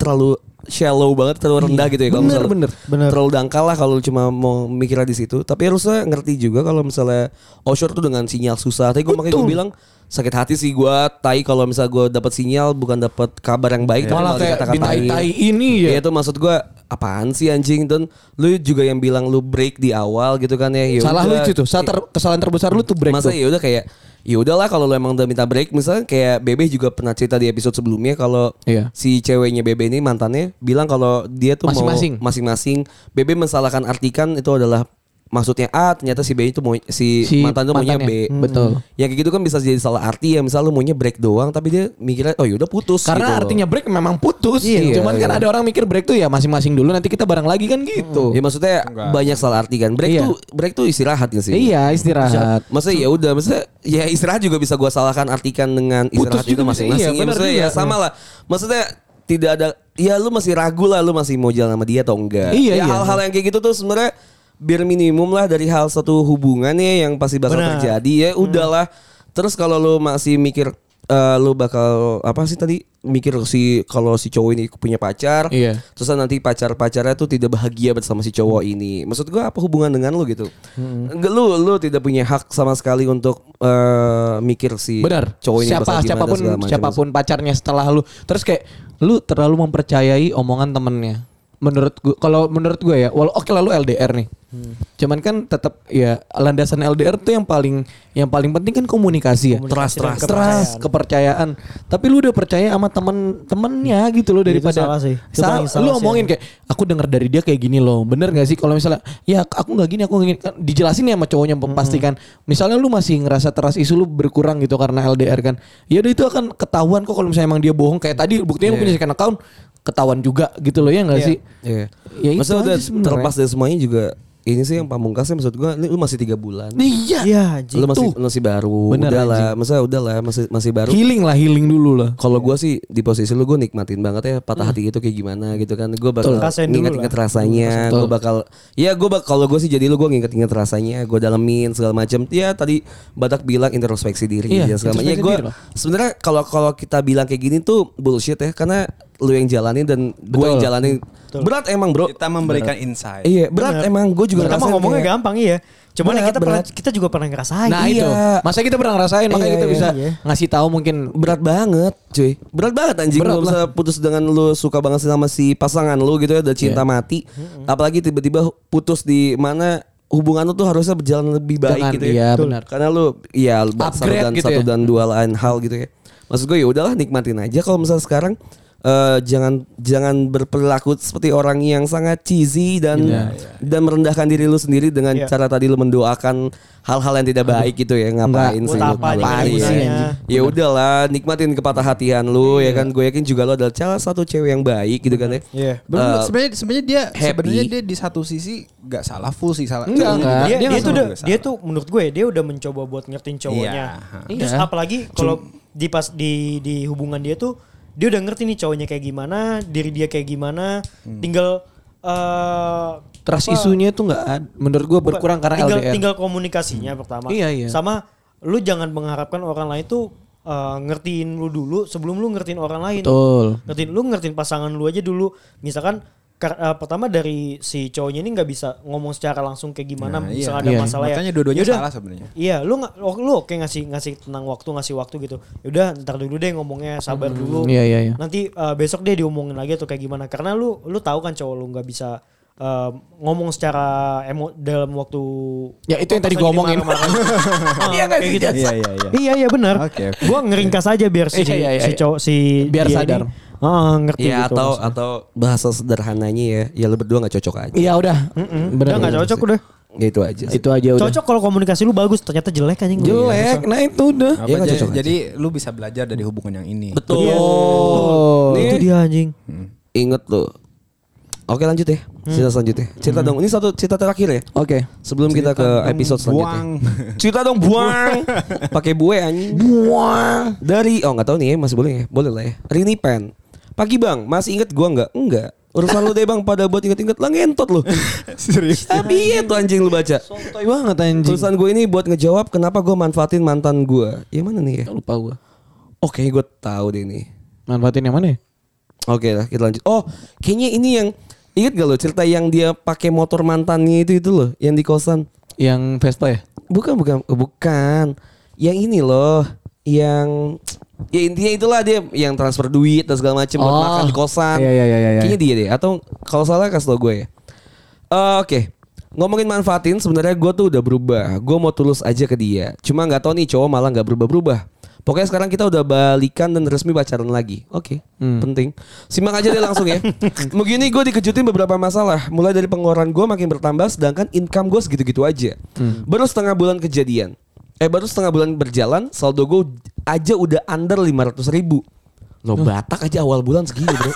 terlalu shallow banget, terlalu rendah gitu ya. Kalau Bener, misalnya bener, bener. Terlalu dangkal lah kalau cuma mau mikirnya di situ. Tapi harusnya ngerti juga kalau misalnya offshore tuh dengan sinyal susah. Tapi gue makanya gue bilang sakit hati sih gue tai kalau misalnya gue dapat sinyal bukan dapat kabar yang baik tapi Malah kayak ditai-tai ini ya. Iya itu maksud gue apaan sih anjing dan lu juga yang bilang lu break di awal gitu kan ya. Ya Salah lu itu tuh. Salah ter- kesalahan terbesar lu tuh break Masa ya udah kayak ya udahlah kalau lu emang udah minta break misalnya kayak Bebe juga pernah cerita di episode sebelumnya kalau Iya. si ceweknya Bebe ini mantannya bilang kalau dia tuh Masing-masing. mau masing-masing Bebe mensalahkan artikan itu adalah maksudnya A ternyata si B itu mau si, Si mantan itu maunya. B. Hmm. Betul. Ya kayak gitu kan bisa jadi salah arti ya misal lu maunya break doang tapi dia mikirnya oh yaudah putus Karena gitu loh. artinya break memang putus. Iya, Cuman kan iya. ada orang mikir break tuh ya masing-masing dulu nanti kita bareng lagi kan gitu. Ya maksudnya banyak salah arti kan. Break Iya. tuh break tuh istirahat gak sih? Iya istirahat. Maksudnya ya udah, maksudnya ya istirahat juga bisa gua salahkan artikan dengan istirahat Putus itu masing-masing. iya, Ya, maksudnya juga. ya sama lah. Maksudnya tidak ada ya lu masih ragu lah lu masih mau jalan sama dia atau enggak. Iya, ya iya. hal-hal yang kayak gitu tuh sebenarnya biar minimum lah dari hal satu hubungan ya yang pasti bakal Benar. terjadi ya udahlah. Terus kalau lu masih mikir eh, lu bakal apa sih tadi mikir si kalau si cowok ini punya pacar, Iya. terus nanti pacar-pacarnya tuh tidak bahagia bersama si cowok ini. Maksud gua apa hubungan dengan lu gitu? Enggak lu lu tidak punya hak sama sekali untuk eh, mikir si Benar. cowok ini Siapa siapa pun siapa pun pacarnya setelah lu. Terus kayak lu terlalu mempercayai omongan temennya. Menurut gua kalau menurut gue ya, walau oke lalu LDR nih. Mm. Cuman kan tetap ya landasan LDR tuh yang paling yang paling penting kan komunikasi ya. Komunikasi dan trust, kepercayaan. kepercayaan. Tapi lu udah percaya sama temen-temennya gitu loh Itu daripada salah sih. Itu Sa- paling salah lu ngomongin kayak aku dengar dari dia kayak gini loh. Bener gak sih kalau misalnya ya aku nggak gini aku nggak gini kan dijelasin ya sama cowoknya pastikan. Misalnya lu masih ngerasa teras isu lu berkurang gitu karena LDR kan. Ya udah itu akan ketahuan kok kalau misalnya emang dia bohong kayak tadi buktinya lu punya second account ketahuan juga gitu loh ya nggak Iya. sih? Iya. Ya itu Maksudnya udah terlepas dari semuanya juga ini sih yang pamungkasnya maksud gua ini lu masih tiga bulan. Iya. Iya. Lu masih Tuh. masih baru. Bener, udah lah, masa udah lah masih masih baru. Healing lah, healing dulu lah. Kalau gua sih di posisi lu gue nikmatin banget ya patah hati itu kayak gimana gitu kan. Gue bakal Rasain dulu inget-inget lah. rasanya. Betul. Gue bakal ya gue bak kalau gue sih jadi lu gue nginget-inget rasanya. Gue dalemin segala macam. Ya tadi Batak bilang introspeksi diri Iya, ya segala macam. Ya lah. sebenarnya kalau kalau kita bilang kayak gini tuh bullshit ya karena lu yang jalanin dan gue yang Betul. jalanin. Berat emang bro. Kita memberikan insight. Iya berat emang gue juga Kita ngomongnya kayak- gampang iya. Cuman Berat, kita pernah berat. kita juga pernah ngerasain. Nah iya. itu, masa kita pernah ngerasain makanya Iya, kita iya, bisa iya. ngasih tahu mungkin berat banget cuy berat banget anjing Berat bisa putus dengan lu suka banget sama si pasangan lu gitu ya udah cinta Iya. mati apalagi tiba-tiba putus di mana hubungan lu tuh harusnya berjalan lebih baik Dengan- gitu ya iya, benar. karena lu iya satu Upgrade dan gitu satu ya. dan dua lain hal gitu ya maksud gue ya udahlah nikmatin aja kalau misalnya sekarang eh, jangan jangan berperilaku seperti orang yang sangat cheesy dan Iya, dan merendahkan diri lu sendiri dengan Iya. cara tadi lu mendoakan hal-hal yang tidak baik gitu ya ngapain sih ngapain sih ya udahlah nikmatin kepatah hatian lu ya kan gue yakin juga lu adalah salah satu cewek yang baik gitu kan ya Iya. Belum, Eh, sebenarnya sebenarnya dia sebenarnya dia di satu sisi nggak salah full sih salah. Enggak, enggak. dia, dia dia, tuh dia tuh menurut gue dia udah mencoba buat ngertiin cowoknya. Iya. Terus Iya. apalagi kalau di pas di di hubungan dia tuh dia udah ngerti nih cowoknya kayak gimana, diri dia kayak gimana, tinggal eh trust apa, isunya tuh nggak menurut gua berkurang karena tinggal, LDR. Tinggal komunikasinya pertama. Iya, iya. Sama lu jangan mengharapkan orang lain tuh eh, ngertiin lu dulu sebelum lu ngertiin orang lain. Betul. Ngertiin lu ngertiin pasangan lu aja dulu. Misalkan eh, pertama dari si cowoknya ini nggak bisa ngomong secara langsung kayak gimana Nah, misalnya iya. ada Iya. masalah ya. Makanya dua-duanya Yaudah, salah sebenarnya. Iya, lu nggak lu, lu oke ngasih ngasih tenang waktu ngasih waktu gitu. Yaudah, ntar dulu deh ngomongnya sabar dulu. Iya, iya, iya. Nanti eh, besok dia diomongin lagi atau kayak gimana. Karena lu lu tahu kan cowok lu nggak bisa eh, ngomong secara emo dalam waktu Ya, itu yang tadi gua omongin. (laughs) Ah, Iya nggak kayak sih, gitu. Iya iya iya. Iya iya benar. Oke, oke. Gua ngeringkas aja biar si Iya, iya, iya. si cowok si Biar dia sadar. ini, ah, ngerti ya gitu. atau maksudnya. atau bahasa sederhananya ya ya lu berdua nggak cocok aja Iya udah. udah nggak cocok udah. ya itu aja sih. Itu aja udah. Cocok kalau komunikasi lu bagus, ternyata jelek anjing. Jelek. Nah itu udah. Apa, Iya, nggak jadi, cocok aja. jadi lu bisa belajar dari hubungan yang ini. betul Oh. Nih. Itu dia anjing. inget lo Oke lanjut ya Cerita selanjutnya Cerita dong Ini satu cerita terakhir ya Oke. Sebelum kita ke episode selanjutnya Buang. (laughs) Cerita dong buang (laughs) Pakai bue anjing Buang Dari Oh nggak tahu nih ya Masih boleh ya Boleh lah ya Rini Pen Pagi bang Masih inget gua nggak? Enggak Urusan lu deh bang Pada buat inget-inget Lah ngentot lu (laughs) Serius. Tapi iya tuh anjing lu baca Sotoy banget anjing. Tulisan gue ini buat ngejawab Kenapa gue manfaatin mantan gue Yang mana nih ya lupa gua. Oke gue tahu deh nih Manfaatin yang mana ya? Oke lah kita lanjut Oh kayaknya ini yang Ingat gak lo cerita yang dia pakai motor mantannya itu itu loh Yang di kosan Yang Vespa ya? Bukan bukan bukan. Yang ini loh, yang ya intinya itulah dia yang transfer duit dan segala macam buat Oh. makan di kosan. Iya, iya, iya, iya, iya. Kayaknya dia deh atau kalau salah kasih tau gue ya. Eh, Oke. Ngomongin manfaatin sebenarnya gue tuh udah berubah. Gue mau tulus aja ke dia. Cuma nggak tahu nih cowok malah nggak berubah-berubah. Pokoknya sekarang kita udah balikan dan resmi pacaran lagi. Oke, penting. Simak aja deh langsung ya. (laughs) Begini gue dikejutin beberapa masalah. Mulai dari pengeluaran gue makin bertambah, sedangkan income gue segitu-gitu aja. Baru setengah bulan kejadian. Eh baru setengah bulan berjalan, saldo gue aja udah under 500 ribu. Lo Batak aja awal bulan segini bro.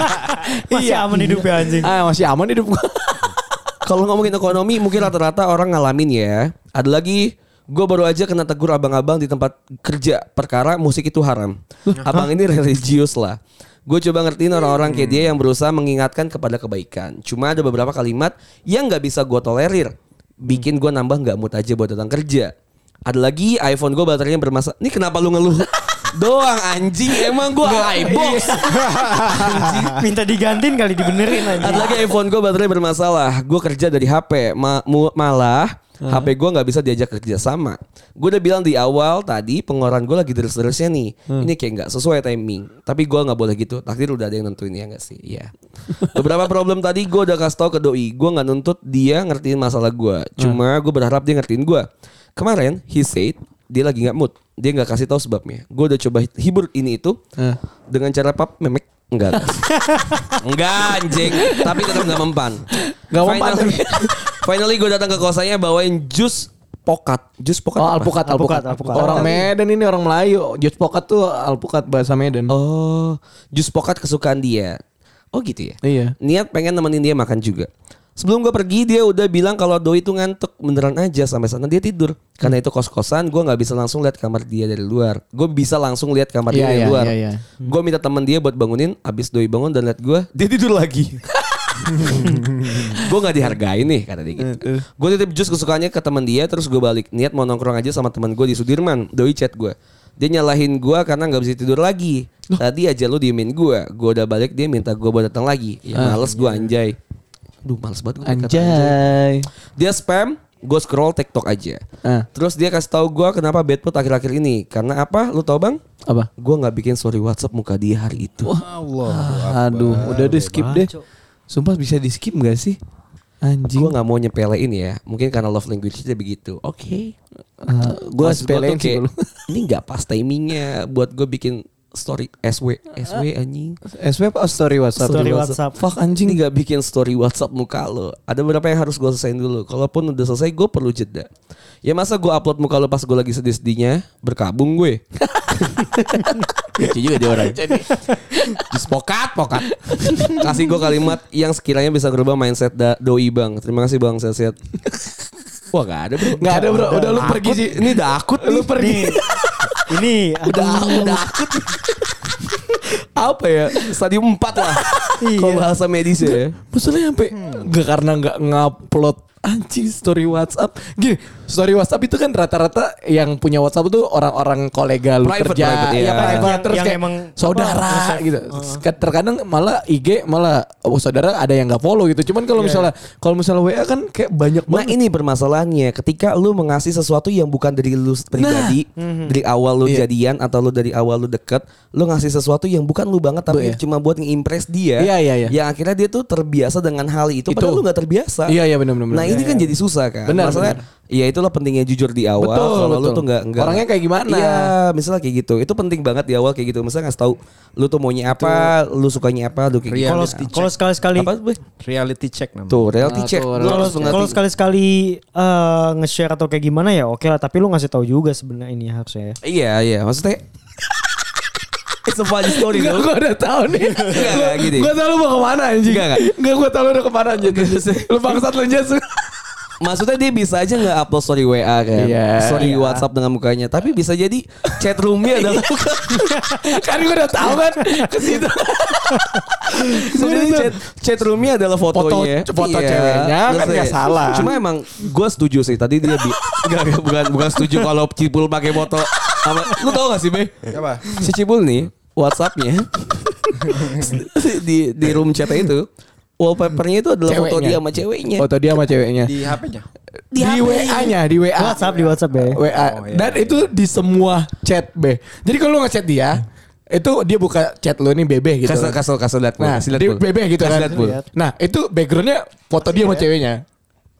(laughs) Masih aman hidupnya anjing. Ah masih aman hidup gua. (laughs) Kalau ngomongin ekonomi mungkin rata-rata orang ngalamin ya. Ada lagi gue baru aja kena tegur abang-abang di tempat kerja perkara musik itu haram. Abang ini religius lah. Gue coba ngertiin orang-orang kayak dia yang berusaha mengingatkan kepada kebaikan. Cuma ada beberapa kalimat yang nggak bisa gue tolerir. Bikin gue nambah nggak mood aja buat datang kerja. Ada lagi iPhone gue baterainya bermasalah. Ini kenapa lu ngeluh? (laughs) Doang anjing emang gue iBox. Minta digantiin kali dibenerin anjing. Ada lagi iPhone gue baterai bermasalah. Gue kerja dari HP. Ma- mu- malah HP gue nggak bisa diajak kerja sama. Gue udah bilang di awal tadi pengeluaran gue lagi deres-deresnya nih. Ini kayak nggak sesuai timing. Tapi gue nggak boleh gitu. Takdir udah ada yang nentuin ya nggak sih? Iya. (laughs) Beberapa problem tadi gue udah kasih tau ke doi. Gue nggak nuntut dia ngertiin masalah gue. Cuma gue berharap dia ngertiin gue. Kemarin he said dia lagi nggak mood. Dia nggak kasih tahu sebabnya. Gue udah coba hibur ini itu Eh. dengan cara pap memek enggak enggak (laughs) anjing tapi tetap nggak mempan Nggak mempan. Finally, gue datang ke kosannya bawain jus pokat jus pokat Oh alpukat, alpukat, Alpukat, alpukat. Orang Medan ini orang Melayu. Jus pokat tuh alpukat bahasa Medan. oh jus pokat kesukaan dia oh gitu ya Iya. niat pengen nemenin dia makan juga Sebelum gue pergi dia udah bilang kalau doi itu ngantuk beneran aja sampai sana dia tidur. Karena itu kos-kosan gue nggak bisa langsung lihat kamar dia dari luar. Gue bisa langsung lihat kamar dia Iya, dari iya, luar. iya, iya. Gue minta temen dia buat bangunin. Abis doi bangun dan lihat gue dia tidur lagi. (laughs) (laughs) gue nggak dihargai nih kata dia gitu. Gue titip jus kesukaannya ke teman dia terus gue balik niat mau nongkrong aja sama teman gue di Sudirman. Doi chat gue. Dia nyalahin gue karena nggak bisa tidur lagi. Tadi aja lu diemin gue. Gue udah balik dia minta gue buat datang lagi. Ya males gue anjay. Aduh males banget gue Anjay. Dia spam, gue scroll TikTok aja. Ah. Terus dia kasih tahu gue kenapa bad mood akhir-akhir ini. Karena apa? Lu tau bang? Apa? Gue nggak bikin story WhatsApp muka dia hari itu. Allah. Aduh, udah di skip deh. Sumpah bisa di skip gak sih? Anjing. Gue nggak mau nyepelein ya. Mungkin karena love language dia begitu. Oke. gue Maksud gua sepelein sih kayak, dulu. Ini nggak pas timingnya buat gue bikin story SW SW anjing. SW apa story WhatsApp? Story WhatsApp. Fuck Anjing anjing. nggak bikin story WhatsApp muka lo. Ada beberapa yang harus gue selesaiin dulu. Kalaupun udah selesai gue perlu jeda. Ya masa gue upload muka lo pas gue lagi sedih-sedihnya berkabung gue. (laughs) Lucu juga dia orang. Just pokat pokat. Kasih gue kalimat yang sekiranya bisa ngerubah mindset da- doi bang. Terima kasih bang sehat-sehat. Wah gak ada bro. Gak ada bro, udah lu Akut. pergi sih. Ini udah akut Lu nih. pergi. Ini Udah, udah akut. Apa ya? Stadium 4 lah. Iya. Kalau bahasa medis ya. Maksudnya sampai nggak karena nggak ngupload anjing story WhatsApp. Gini, story WhatsApp itu kan rata-rata yang punya WhatsApp itu orang-orang kolega lu Private, kerja, private, ya, iya. private, Yang- terus yang kayak emang saudara apa, gitu. Terkadang malah IG malah oh, saudara ada yang nggak follow gitu. Cuman kalau misalnya kalau misalnya WA kan kayak banyak Nah banget. ini permasalahannya ketika lu mengasih sesuatu yang bukan dari lu pribadi dari awal lu Iya. jadian atau lu dari awal lu deket lu ngasih sesuatu yang bukan lu banget tapi Bu, iya. cuma buat nge-impress dia Iya, iya, iya. yang akhirnya dia tuh terbiasa dengan hal itu, Itu. padahal lu gak terbiasa Iya, iya, benar, benar, nah benar. ini kan jadi susah kan Benar, masalahnya ya itulah pentingnya jujur di awal Betul, kalau lu betul. tuh nggak nggak Orangnya kayak gimana? iya misalnya kayak gitu itu penting banget di awal kayak gitu misalnya ngasih tahu lu tuh maunya apa lu sukanya apa lu kayak gitu Kalau sekali-sekali apa Boy? Reality check namanya. tuh reality Ah, check tuh, Lu reality harus kalau sekali-sekali eh, nge-share atau kayak gimana ya oke lah tapi lu ngasih tahu juga sebenarnya ini harusnya ya. Iya iya maksudnya (laughs) It's a funny story Enggak, gue udah tahu nih. Enggak, gini. Gue tau lu mau ke mana anjing. Enggak, enggak. Enggak, gue tau lu udah ke mana anjing. lu bangsat lu Jas. Maksudnya dia bisa aja nggak upload story WA kan, Iya. story Iya. WhatsApp dengan mukanya, tapi bisa jadi chat roomnya (laughs) adalah kan gue udah tahu kan ke situ. (laughs) bisa jadi chat, chat roomnya adalah fotonya, Foto- foto ceweknya, kan nggak salah. Cuma emang gue setuju sih tadi dia bi- (laughs) enggak, enggak, bukan bukan setuju kalau Cipul pakai foto sama lu tau gak sih Be? Apa? Si Cipul nih WhatsAppnya di di room chat itu wallpapernya itu adalah foto dia sama ceweknya. Foto dia sama ceweknya. Di HP-nya. Di, WA-nya, di WA. WhatsApp di WhatsApp ya. WA. Oh, iya. Dan itu di semua chat B. Jadi kalau lu ngechat dia, itu dia buka chat lu nih bebe gitu. Kasih kasih kasih lihat Nah, kasih lihat di bebe gitu kan. Nah, itu backgroundnya foto dia sama ceweknya.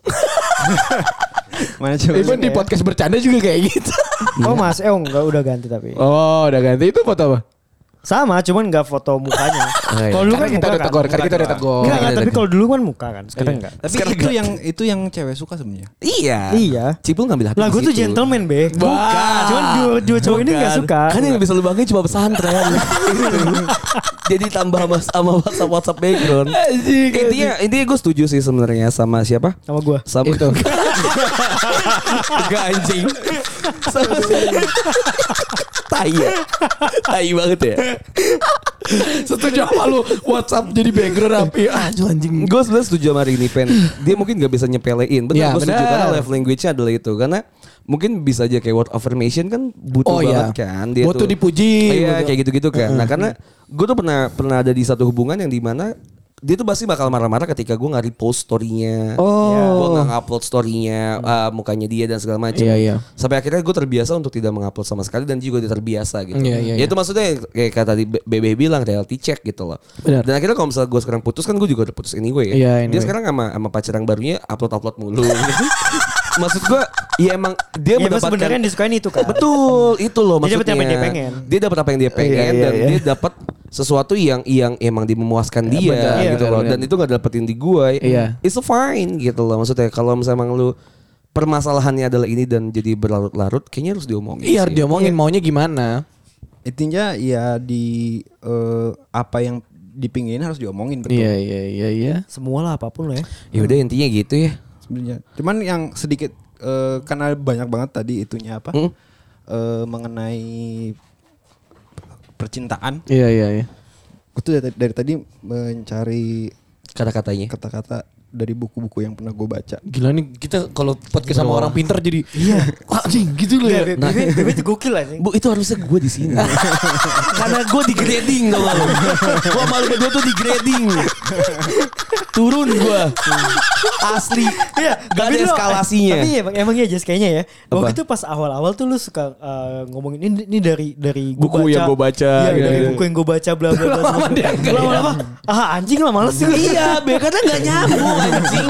(laughs) Mana coba? Even di podcast bercanda juga kayak gitu. Oh Mas, eh oh, enggak udah ganti tapi. Oh, udah ganti itu foto apa? Sama, cuman enggak foto mukanya. (laughs) iya. Kalau dulu Karena kan kita udah kan. tegur, karena kita udah tegur. Enggak, enggak, Iya, tapi iya. kalau dulu kan muka kan, sekarang enggak. Tapi Sekarang itu yang itu yang cewek suka sebenarnya. Iya. Iya. Cipul ngambil hati di gue tuh situ. gentleman be. Bukan. Cuman dua, dua cowok ini enggak suka. Kan yang bisa lu banggain cuma pesantren. (laughs) Jadi tambah sama, sama WhatsApp WhatsApp background. Intinya intinya gue setuju sih sebenarnya sama siapa? sama gue. Sama Itu. (laughs) Enggak anjing. Sama Tai ya. Tai banget ya. (laughs) Setuju sama lu WhatsApp jadi background api. (laughs) Ah, anjing. Gue sebenarnya setuju sama Rini Pen. Dia mungkin gak bisa nyepelein. Betul Ya, gue setuju karena love language-nya adalah itu. Karena mungkin bisa aja kayak word affirmation kan butuh Oh, iya. banget kan. Dia Butuh tuh- dipuji, Iya butuh- kayak gitu-gitu kan. Nah karena gue tuh pernah pernah ada di satu hubungan yang di mana dia tuh pasti bakal marah-marah ketika gue nggak repost story-nya. Oh. Gue nggak ngupload story-nya, uh, mukanya dia dan segala macam. Iya, iya. Sampai akhirnya gue terbiasa untuk tidak mengupload sama sekali dan juga dia terbiasa gitu. Iya, iya, Ya iya. itu maksudnya kayak kata tadi BB bilang reality check gitu loh. Benar. Dan akhirnya kalau misalnya gue sekarang putus kan gue juga udah putus anyway ya. Iya, Dia anyway. sekarang sama sama pacar yang barunya upload-upload mulu. (laughs) Maksud gue ya emang dia emang mendapatkan sebenarnya yang disukain itu kan. Betul, itu loh Dia maksudnya. dapet apa yang dia pengen. Dia dapat apa yang dia pengen Iya, iya, dan iya. dia dapat sesuatu yang yang emang dimemuaskan dia benar, iya, gitu benar, loh. benar. Dan itu gak dapetin di gue. Iya. It's fine gitu loh. Maksudnya kalau misalnya emang lu permasalahannya adalah ini dan jadi berlarut-larut, kayaknya harus diomongin. Iya harus diomongin maunya gimana. Intinya ya di eh, apa yang dipingin harus diomongin betul. Iya iya iya iya. Semua lah apa pun lah ya. Ya udah intinya gitu ya. sebenarnya. Cuman yang sedikit eh, karena banyak banget tadi itunya apa? Hmm? eh, mengenai percintaan. Iya iya iya. Gue tuh dari, dari tadi mencari Kata-katanya. kata-kata dari buku-buku yang pernah gue baca. Gila nih kita kalau podcast sama orang pinter jadi (laughs) iya anjing gitu loh ya. Nah, tuh gokil aja. Bu itu harusnya gue di sini. (laughs) Karena gue di grading tau gak lo. Gue malu berdua tuh di grading. Turun gue. Asli. Iya, Gak ada eskalasinya. Tapi emang, emang iya Jess kayaknya ya. Apa? Waktu itu pas awal-awal tuh lu suka uh, ngomongin ini, ini dari dari gua Buku yang gua baca, Iya, gitu, dari gitu. buku yang gue baca bla bla bla. (laughs) Lama-lama ya. Lama-lama ah anjing lah males juga. iya, karena gak nyambung anjing.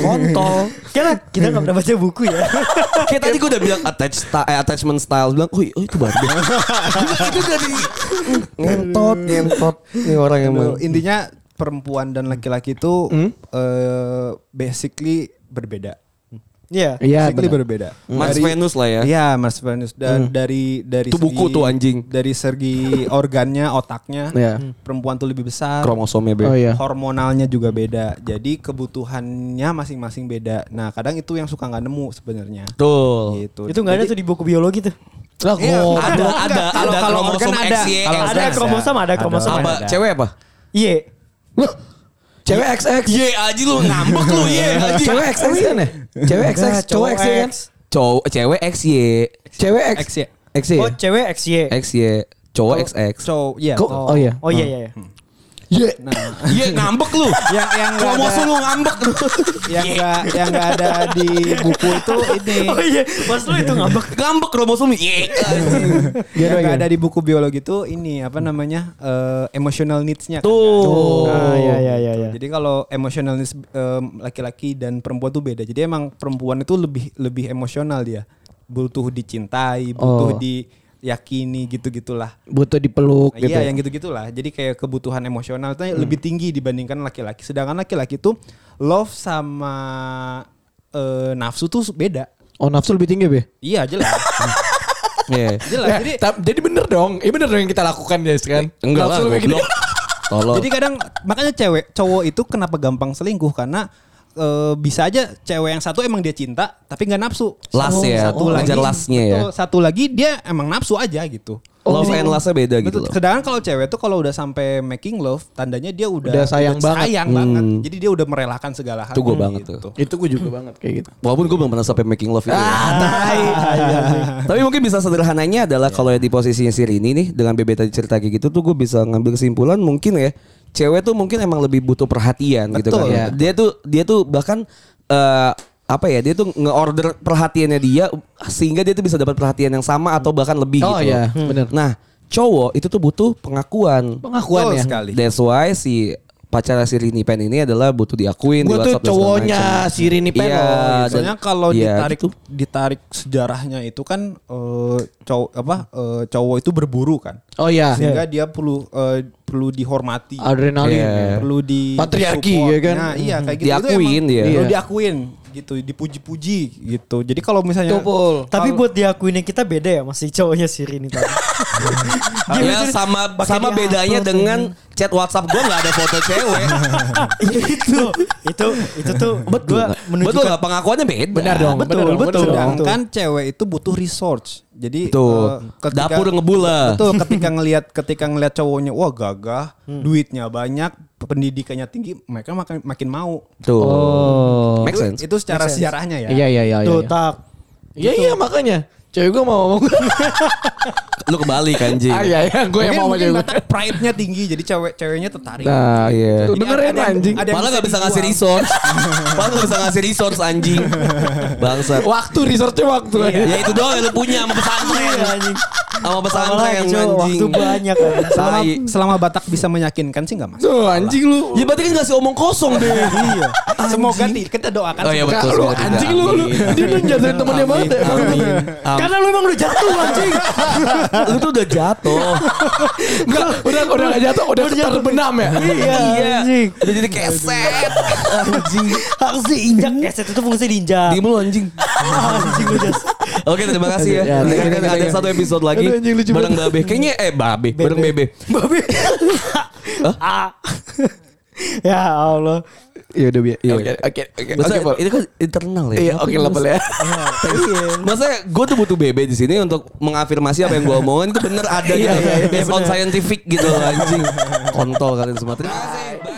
Kontol. Karena kita gak pernah baca buku ya. Kayak tadi gue udah bilang attach sta- eh, attachment style bilang, oh, oh itu baru. itu dari ngentot, ngentot. Ini orang. Aduh, intinya perempuan dan laki-laki itu eh, basically berbeda. Iya. Iya basically benar. berbeda. Mars Dari- Venus lah ya. Iya, Mars Venus dan dari dari Itu buku tuh, anjing. Dari segi (laughs) organnya, otaknya, Iya. perempuan tuh lebih besar. Kromosomnya be. Oh iya. Hormonalnya juga beda. Jadi kebutuhannya masing-masing beda. Nah, kadang itu yang suka nggak nemu sebenarnya. Tuh. Gitu. Itu gak ada tuh di buku biologi tuh. Lah Iya, kok Ada, ada, kalau- ada kalau kromosom ada. Ada kromosom, ada kromosom. Ada. Apa? Cewek apa? Iya. Cewek XX. Ye aja lu ngambek lu ye (laughs) aja. Cewek XX kan ya? Cewek XX, cowok XY kan? Cowok cewek XY. Cewek X. X ya. XY. Oh cewek XY. XY. Cowok XX. So, iya. Kok- so- Oh iya. Oh iya iya. Iya. (laughs) Iya. Ye ngambek lu. yang yang nggak Kromosom ada, lu ngambek lu. yang nggak yang nggak ada di buku itu ini (laughs) Oh iya. Mas lu itu ngambek. Ngambek kromosom ye. yang nggak ada di buku biologi itu ini apa namanya eh, emotional needs-nya kan, Tuh. Ah iya iya iya. iya. Jadi kalau emotional needs em, laki-laki dan perempuan tuh beda. Jadi emang perempuan itu lebih lebih emosional dia. Butuh dicintai, butuh Oh. Diyakini gitu-gitulah. Butuh dipeluk gitu. Iya, yang gitu-gitulah. Jadi kayak kebutuhan emosional itu lebih tinggi dibandingkan laki-laki. Sedangkan laki-laki tuh love sama eh, nafsu tuh beda. Oh nafsu lebih tinggi be? Iya, jelas. (laughs) Iya. jelas. Eh, Jadi jadi bener dong. Iya bener dong yang kita lakukan guys kan? Enggak lah, Nafsu lebih gede. Tolong. Jadi kadang makanya cewek cowok itu kenapa gampang selingkuh karena eh, bisa aja cewek yang satu emang dia cinta tapi nggak nafsu. Las Satu- ya, Satu oh, lagi. lasnya ya. Satu lagi dia emang nafsu aja gitu. Love and lust-nya beda gitu Betul. loh. Sedangkan kalau cewek tuh kalau udah sampai making love, tandanya dia udah Udah sayang banget. Sayang Hmm. banget. Jadi dia udah merelakan segala hal. Itu gua banget tuh. Itu gue juga banget kayak gitu. Walaupun gue belum pernah sampai making love itu. Ah, (laughs) Tapi mungkin bisa sederhananya adalah kalau di posisinya si Rini nih dengan Bebe tadi cerita kayak gitu tuh gue bisa ngambil kesimpulan mungkin ya cewek tuh mungkin emang lebih butuh perhatian gitu kan. Betul. ya. Dia tuh dia tuh bahkan eh, apa ya dia tuh nge-order perhatiannya dia sehingga dia tuh bisa dapat perhatian yang sama atau bahkan lebih Oh gitu. iya, bener. Nah, cowok itu tuh butuh pengakuan. Pengakuan Betul ya. sekali. That's why si pacar si Rini Pen ini adalah butuh diakuin Gue di tuh cowoknya si Rini Pen Iya, loh. dan- Soalnya kalau iya, ditarik gitu. ditarik sejarahnya itu kan eh, cowok apa eh, cowok itu berburu kan. Oh iya. Sehingga dia perlu eh, perlu dihormati. Adrenalin. Iya. perlu di Patriarki, support. ya kan? Nah, iya kayak gitu Diakuin itu dia. perlu Iya. diakuin gitu, dipuji-puji gitu. Jadi kalau misalnya Tupul. Tapi buat diakuinnya kita beda ya masih cowoknya si Rini tadi. (laughs) Ya sama sama bedanya dengan chat WhatsApp gue nggak ada foto cewek. itu itu itu tuh betul gua menunjukkan betul nggak pengakuannya beda. Benar dong, Betul, benar dong, betul. betul dong. Sedangkan cewek itu butuh research. Jadi Betul. eh, Dapur ngebula. Betul, ketika ngelihat ketika ngelihat cowoknya wah gagah, duitnya banyak, pendidikannya tinggi, mereka makin makin mau. Tuh. Oh. Make Itu, sense. itu secara sejarahnya ya. Iya iya iya. tuh iya. tak Iya iya makanya. Cewek gue mau ngomong. (laughs) lu kebalik anjing. (laughs) Ah iya iya, gue yang mau aja gue. Pride-nya tinggi jadi cewek-ceweknya tertarik. Nah, iya. Tuh, Jadi dengerin ada anjing. ada yang Malah bisa gak bisa ngasih resource. (laughs) Malah gak bisa ngasih resource anjing. Bangsat. Waktu resortnya waktu. Ya itu doang yang lu punya sama pesantren. Iya, anjing. Sama pesantren anjing. waktu banyak kan. Selama, selama Batak bisa meyakinkan sih nggak masalah. Tuh anjing lu. Ya berarti kan ngasih omong kosong deh. (laughs) Iya. Semoga di, kita doakan. Oh iya betul. Lu anjing lu. Dia lu jatuhin temennya banget ya. Karena lu emang udah jatuh anjing. Lu tuh udah jatuh. (laughs) Enggak, udah udah gak jatuh, udah terbenam ya. Iya. anjing. Udah jadi keset. Anjing. Harus diinjak. Keset itu fungsi diinjak. Diem lu anjing. Anjing lu jas. Oke terima kasih ya. Ya, you, Ada, satu episode lagi bareng. Babe. Kayaknya eh Babe, bareng Bebe. Babe. (laughs) (laughs) Ah. Ya Allah. Iya udah biar. Iya. Oke oke oke. Maksudnya itu kan internal ya. Iya, oke lah Pol ya. (laughs) Maksudnya gue tuh butuh Bebe di sini untuk mengafirmasi apa yang gue omongin itu bener ada gitu. Iya, iya, iya, Based on scientific gitu anjing. Kontol kalian semua. Terima kasih.